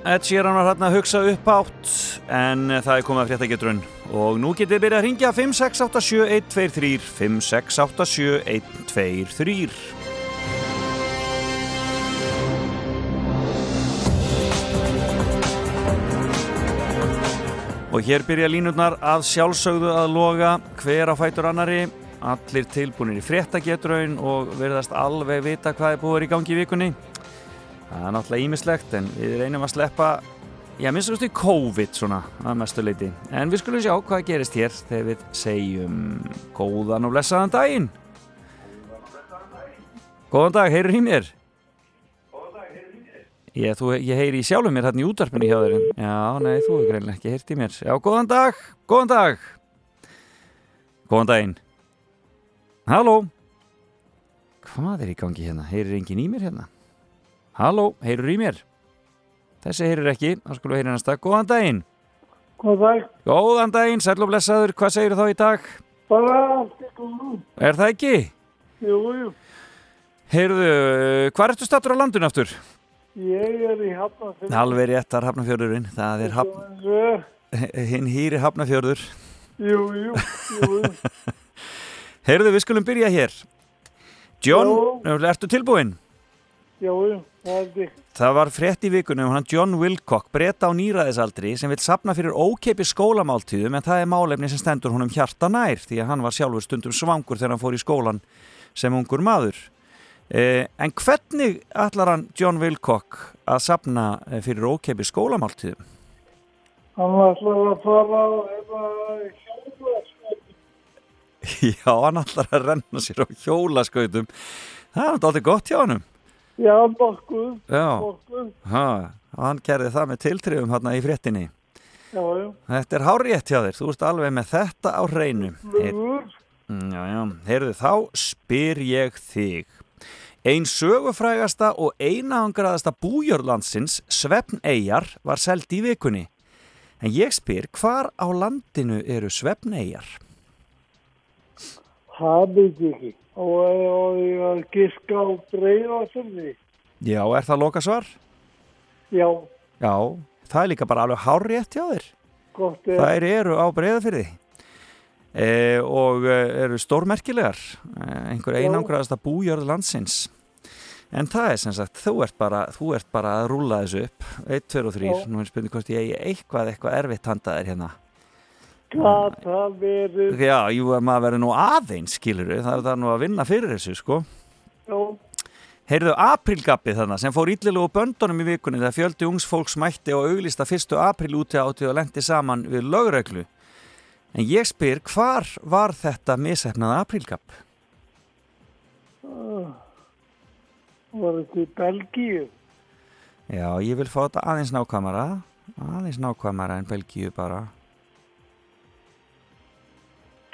Ed Sheeran var hérna að hugsa upp átt en það er komið að fréttagetrun og nú getið þið byrjað að ringja 5687123 5687123 Og hér byrja línurnar að sjálfsögðu að loga hver á fætur annari allir tilbúinir í fréttagetraun og verðast alveg vita hvað er búið í gangi í vikunni Það er náttúrulega ímislegt en við reynum að sleppa Já, minnst þú COVID svona að mestu leiti. En við skulum sjá hvað gerist hér þegar við segjum góðan og blessaðan daginn. Góðan dag, heyrur í mér? Ég, þú, ég heyri í sjálfum mér hérna í útarpinu hjá þér. Já, nei, þú hefur greinlega ekki heyrt í mér. Já, góðan dag, góðan dag. Góðan daginn. Halló. Hvað er í gangi hérna? Heyrir enginn í mér hérna? Halló, heyrur í mér? Þessi heyrir ekki, þá skulum við heyra næsta. Góðan daginn.
Góðan dag.
Góðan daginn, sæl og blessaður. Hvað segir þá í dag?
Bara allt í góðum.
Er það ekki?
Jú, jú.
Heyrðu, hvað ertu stattur á landun aftur?
Ég er í Hafnarfjörður.
Alveg réttar Hafnarfjörðurinn. Það er hafn... hinn hýri Hafnarfjörður.
Jú, jú, jú.
Heyrðu, við skulum byrja hér. John, ertu tilbúinn?
Já, það
var frétt í vikunum um hann John Wilcock, breyta á nýraðisaldri sem vil sapna fyrir ókeipi skólamáltíðum en það er málefni sem stendur honum hjarta nær því að hann var sjálfur stundum svangur þegar hann fór í skólan sem ungur maður. Eh, en hvernig ætlar hann John Wilcock að sapna eh, fyrir ókeipi skólamáltíðum?
Hann ætlar að fara hérna hjóla,
Já, hann ætlar að renna sér á hjólaskautum. Það er alltaf gott hjá hannum.
Já, nokkuð,
Já,
nokkuð.
ha, hann gerði það með tiltrifum hérna í fréttinni.
Já, já,
Þetta er hárétt hjá þér, þú ert alveg með þetta á hreinu.
Flugur.
Mm, Já, já, heyrðu þá spyr ég þig. Ein sögufrægasta og einaangraðasta bújörlandsins, Svefn Eyjar, var seld í vikunni. En ég spyr, hvar á landinu eru Svefn Eyjar?
Það veit ég ekki. Og, og ég giska á breyða fyrir
Já, er það loka svar?
Já,
Já, það er líka bara alveg hárétt hjá þér.
gott er.
Þær eru á breyðafyrði e, og e, eru stórmerkilegar, e, einhver einangraðasta bújörð landsins. En það er sem sagt, þú ert bara, þú ert bara að rúla þessu upp, 1, 2 og 3,
Já.
nú er spurning hvort ég eitthvað, eitthvað erfitt handaðir hérna.
Gat það verið.
Já, jú, maður verður nú aðeins, skilur það er það nú að vinna fyrir þessu, sko.
Já,
Heyrðu aprílgappið þarna sem fór íllilegu böndunum í vikunni þegar fjöldi ungs fólks mætti og auglista fyrstu apríl úti átti og lendi saman við lögreglu. En ég spyr, hvar var þetta misefnaða aprílgapp?
ah, var þetta í Belgíu.
Já, ég vil fá þetta aðeins nákvæmara, aðeins nákvæmara en Belgíu bara.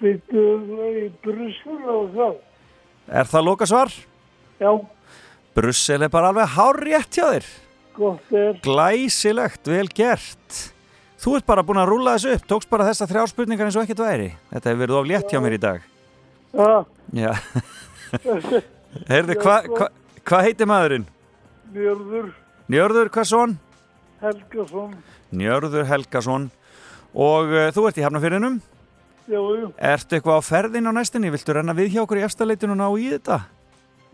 Byttu í Brussel og það.
Er það loka svar?
Já,
Brussel er bara alveg hárrétt hjá þér.
gott er.
Glæsilegt, vel gert. Þú ert bara búin að rúla þessu upp, tókst bara þessa þrjá spurningar eins og ekkert væri. Þetta hefur verið of létt hjá mér í dag.
Já,
Já. Heyrðu, hvað hva, hva heitir maðurinn?
Njörður
Njörður Hversson?
Helgason.
Njörður Helgason. Og uh, þú ert í Hafnafyrinum.
Já, já,
Ertu eitthvað á ferðin á næstinni? Viltu renna við hjá okkur í efstaleitinu og ná í þetta?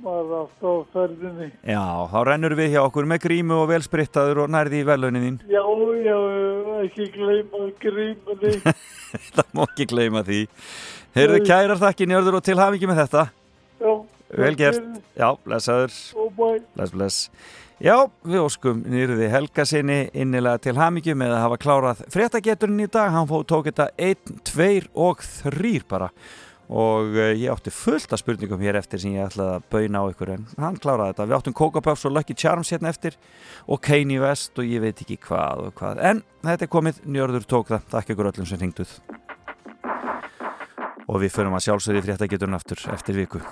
maður alltaf á ferðinni.
Já, þá rennur við hjá okkur með grímu og velsprittaður og nærði í velaunin þín.
Já, já, ekki gleyma grímunni.
Það má ekki gleyma því. Heyrðu, kærar þakki Njörður og til hafingi með þetta.
Já,
Vel gert. Já, blessaður.
bæ.
Bless, bless. Já, við óskum nýrði Helga sinni innilega til hamingju með að hafa klárað fréttageturinn í dag. Hann fóð tók þetta 1, 2 og 3 bara. Og uh, ég átti fullt af spurningum hér eftir sem ég ætlaði að bauna á ykkur en hann kláraði þetta. Við áttum Coca Puffs og Lucky Charms hérna eftir og Kanye West og ég veit ekki hvað og hvað. En þetta er komið, Njörður tók það. Takk ykkur öllum sem hringduð. Og við förum að sjálfsögði fréttageturinn aftur eftir viku.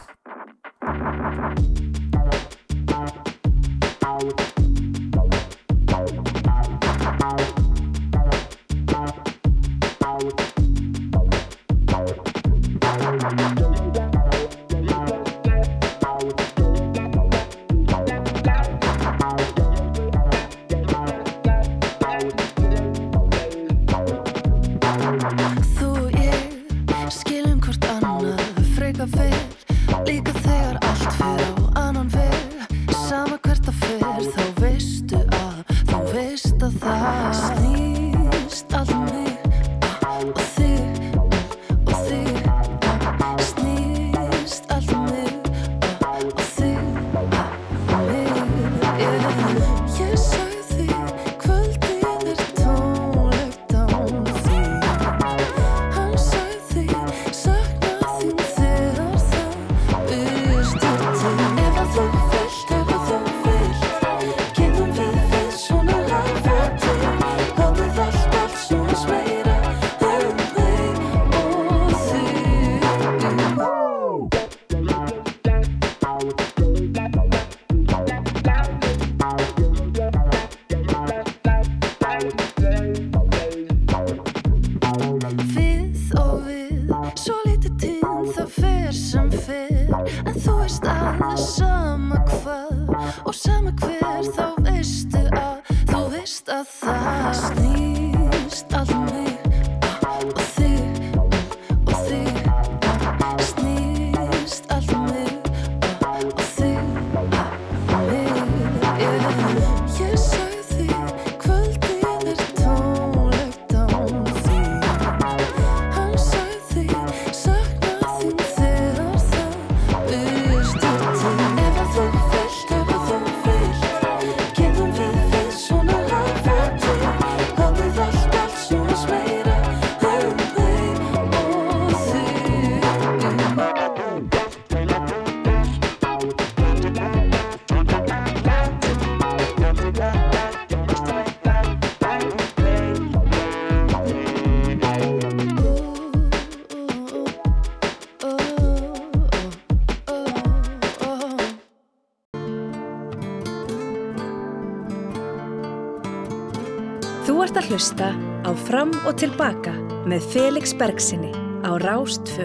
Hlusta á Fram og Tilbaka með Felix Bergsinni á Rástfö.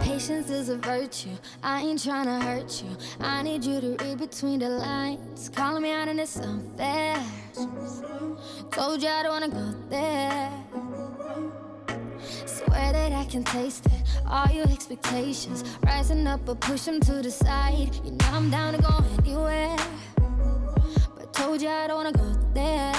Patience is a virtue. I ain't trying to hurt you. I need you to read between the lines. Calling me out and it's unfair. Told you I don't wanna go can taste it. All your expectations rising up, but push them to the side. You know I'm down to go anywhere. But told you I don't wanna go there.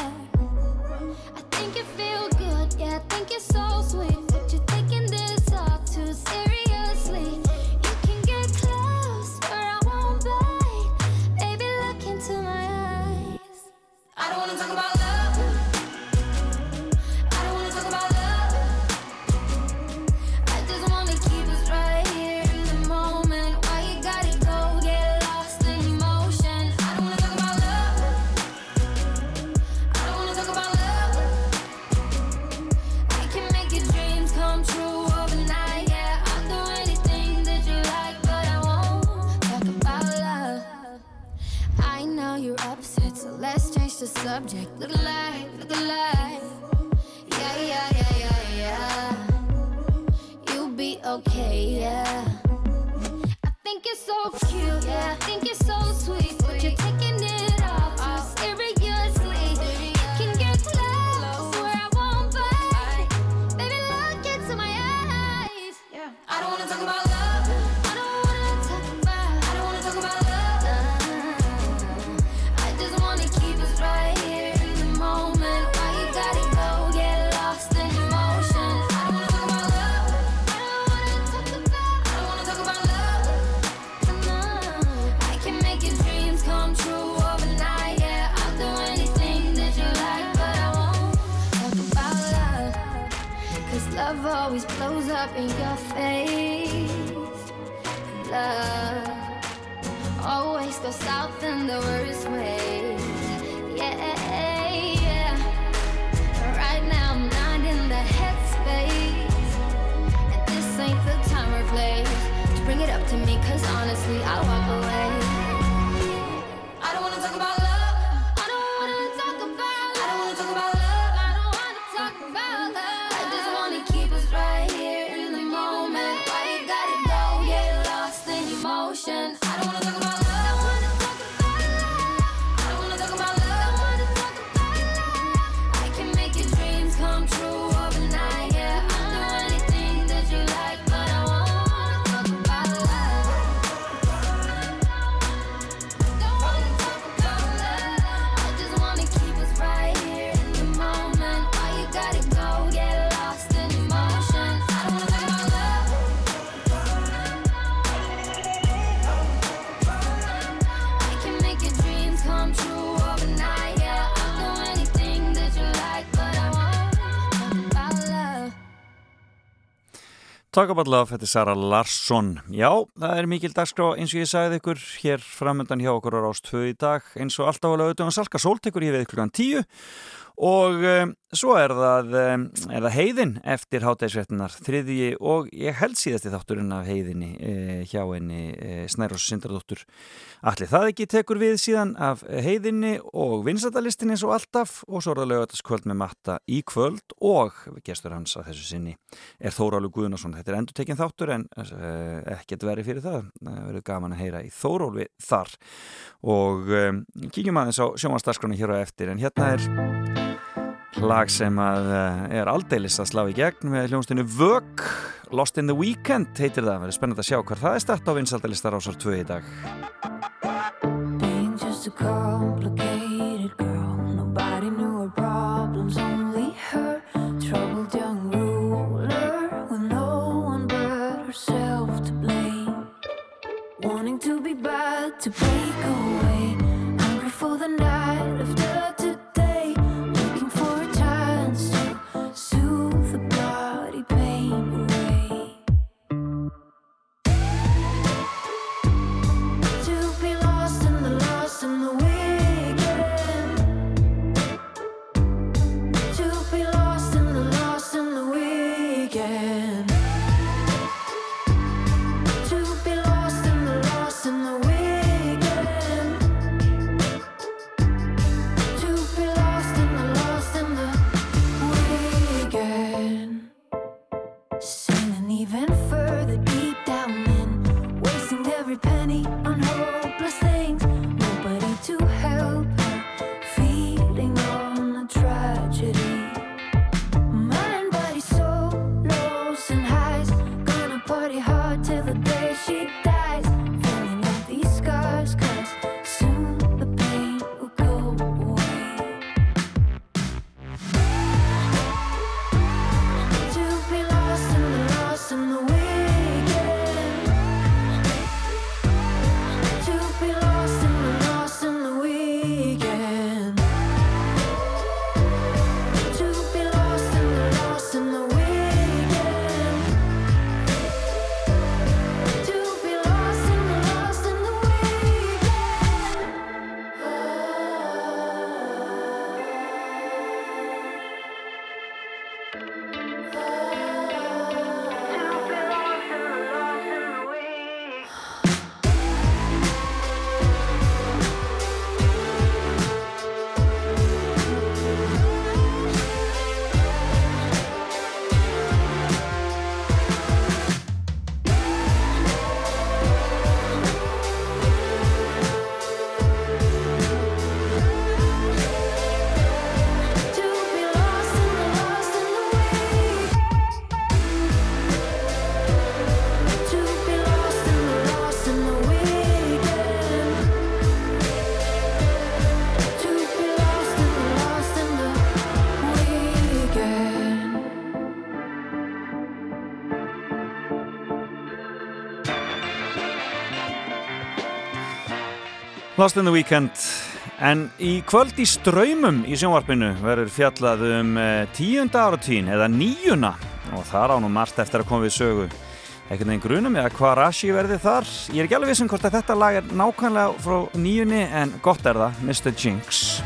Always go south in the worst ways. Yeah, yeah. Right now I'm not in the headspace. And this ain't the time or place to bring it up to me, cause honestly, I'll walk away. Talk about love,
þetta er Sara Larsson. Já, það er mikil dagskrá eins og ég sagði ykkur hér framöndan hjá okkur á Rást 2 í dag. Eins og alltaf alveg auðvitað Salka Sól tekur ég við klukkan 10 og um, svo er það, um, er það heiðin eftir hátægisvettunar þriðji og ég held síðasti þátturinn af heiðinni uh, hjá henni uh, Snærós Sindradóttur Allir það ekki tekur við síðan af heiðinni og vinsættalistin eins og alltaf og svo er það lögataskvöld með matta í kvöld og gestur hans að þessu sinni er Þórálu Guðnason. Þetta er endur tekinn þáttur en uh, ekkert verið fyrir það. Það verður gaman að heyra í Þórólu þar og um, kíkjum aðeins á sjómanstarskrona hér á eftir en hérna er lag sem að uh, er aldeilis að slá í gegn með hljónstinu Vög Lost in the Weekend heitir það. Verður spennandi að sjá hvar það er start á vinsættalistar ásar 2 í dag.
Just a complicated girl. Nobody knew her problems, only her. Troubled young ruler with no one but herself to blame. Wanting to be bad, to break Lost in the
Weekend. En í kvöld í ströymum í sjónvarpinu verður fjallað um eh, tíunda áratvín eða níuna. Og þar ánum margt eftir að koma við sögu. Ekkert neginn grunum eða hvað rashi verði þar. Ég er ekki alveg vissum hvort að þetta lag er nákvæmlega frá níunni en gott er það Mr. Jinx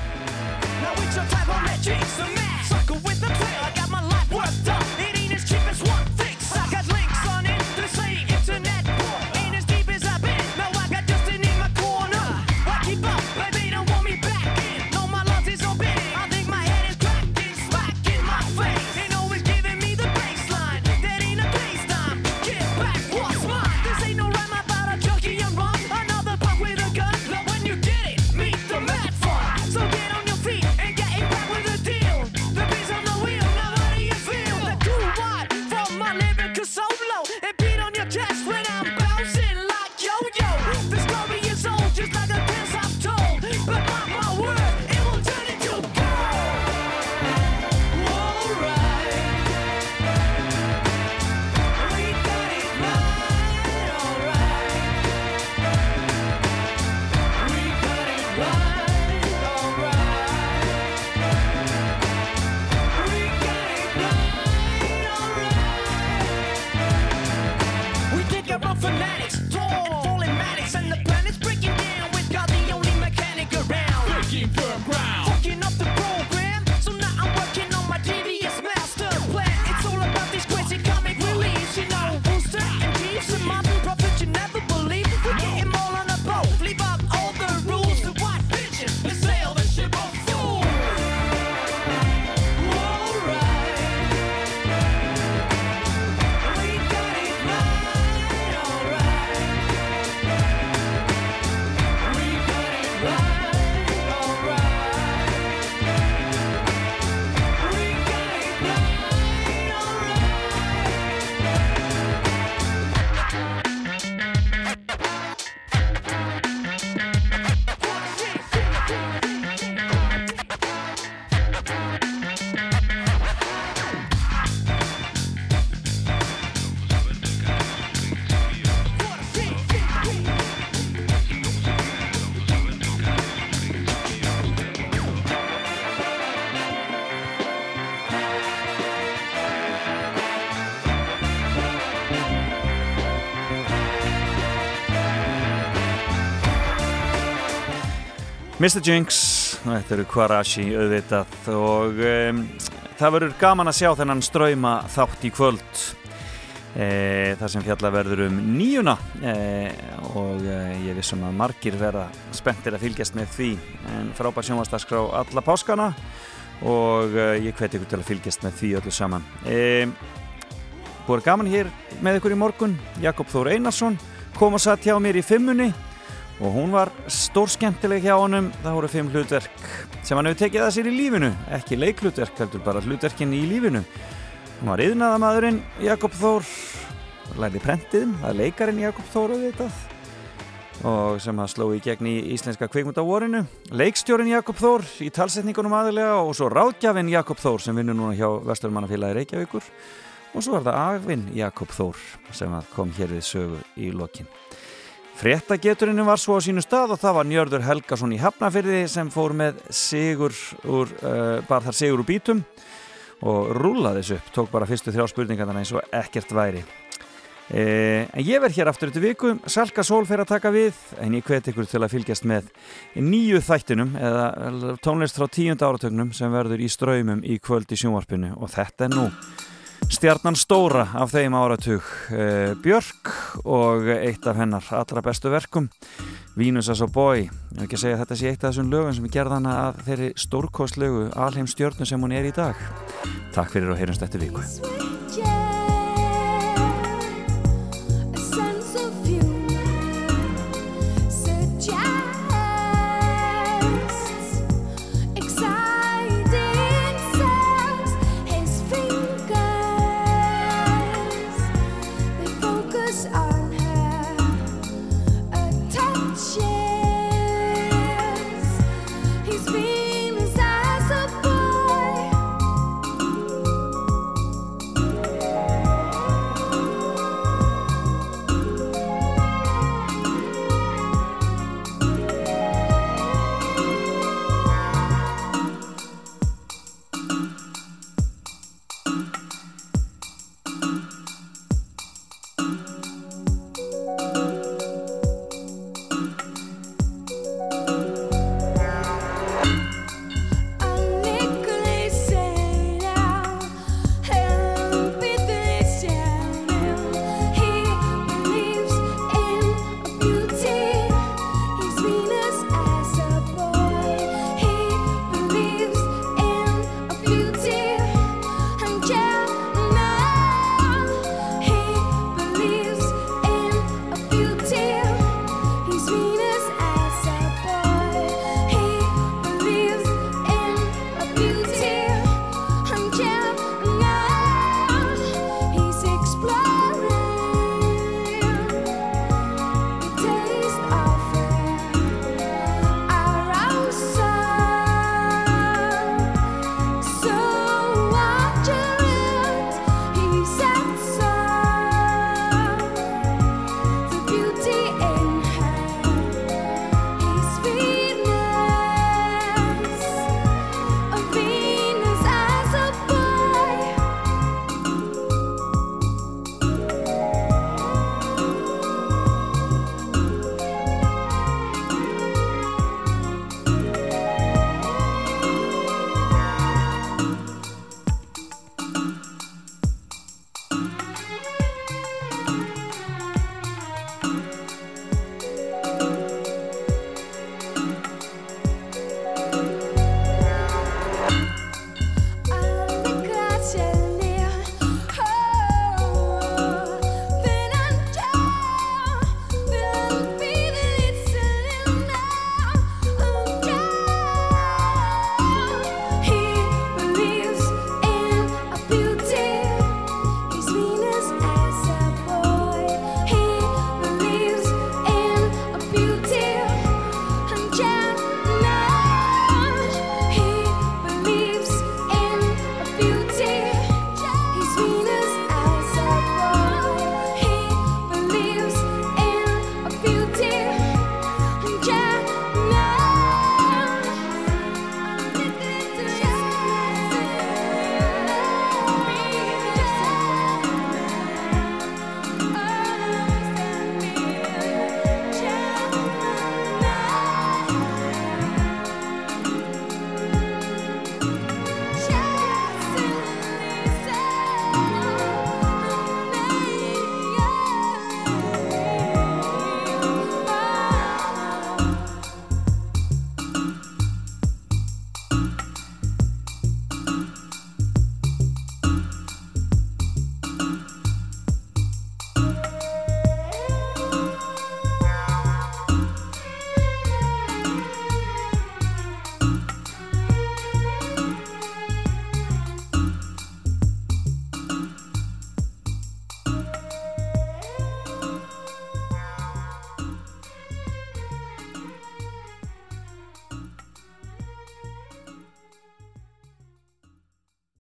Mr. Jinx þetta eru Kwarashi auðvitað og um, það verður gaman að sjá þennan ströyma þátt í kvöld. E, þar sem fjalla verður um nýjuna e, og e, ég vissum að margir verða spenntir að fylgjast með því. En frábær sjónvastarskrá alla páskana og e, ég hveti ykkur til að fylgjast með því öllu saman. E, Búið gaman hér með ykkur í morgun Jakob Þór Einarsson kom og satt hjá mér í fimmunni og hún var stór skemmtileg hjá honum. Það voru fimm hlutverk sem hann hefur tekið að sér í lífinu. Ekki leiklutverk, heldur bara hlutverkin í lífinu. Hún var yðnaðamaðurinn Jakob Þór. Lærði prentiðum, það er leikarinn Jakob Þór og sem hann sló í gegn í íslenska kveikmyndavorinu leikstjórin Jakob Þór í talsetningunum aðilega og svo ráðgjafinn Jakob Þór sem vinnur núna hjá Vesturmannafélagi Reykjavíkur. Og svo er það Agvinn Jakob Þór sem kom hér við sögu í lokin Fréttageturinn var svo á sínu stað og það var Njörður Helgason í Hafnafyrði sem fór með sigur úr, uh, bara þar sigur úr bítum og rúlaði þessu upp, tók bara fyrstu þrjá spurningarna eins og ekkert væri. Eh, en ég verð hér aftur eftir viku, Salka Sól fer að taka við, en ég hvet ykkur til að fylgjast með nýju þættinum eða tónlist frá tíunda áratögnum sem verður í ströymum í kvöld í sjónvarpinu og þetta er nú stjarnan stóra af þeim áratug uh, Björk og eitt af hennar allra bestu verkum Venus as a Boy. Ég vil ekki segja að þetta sé eitt af þessum lögum sem gerða hana að þeirri stórkostlegu alheim stjörnu sem hún er í dag. Takk fyrir og heyrjumst eftir viku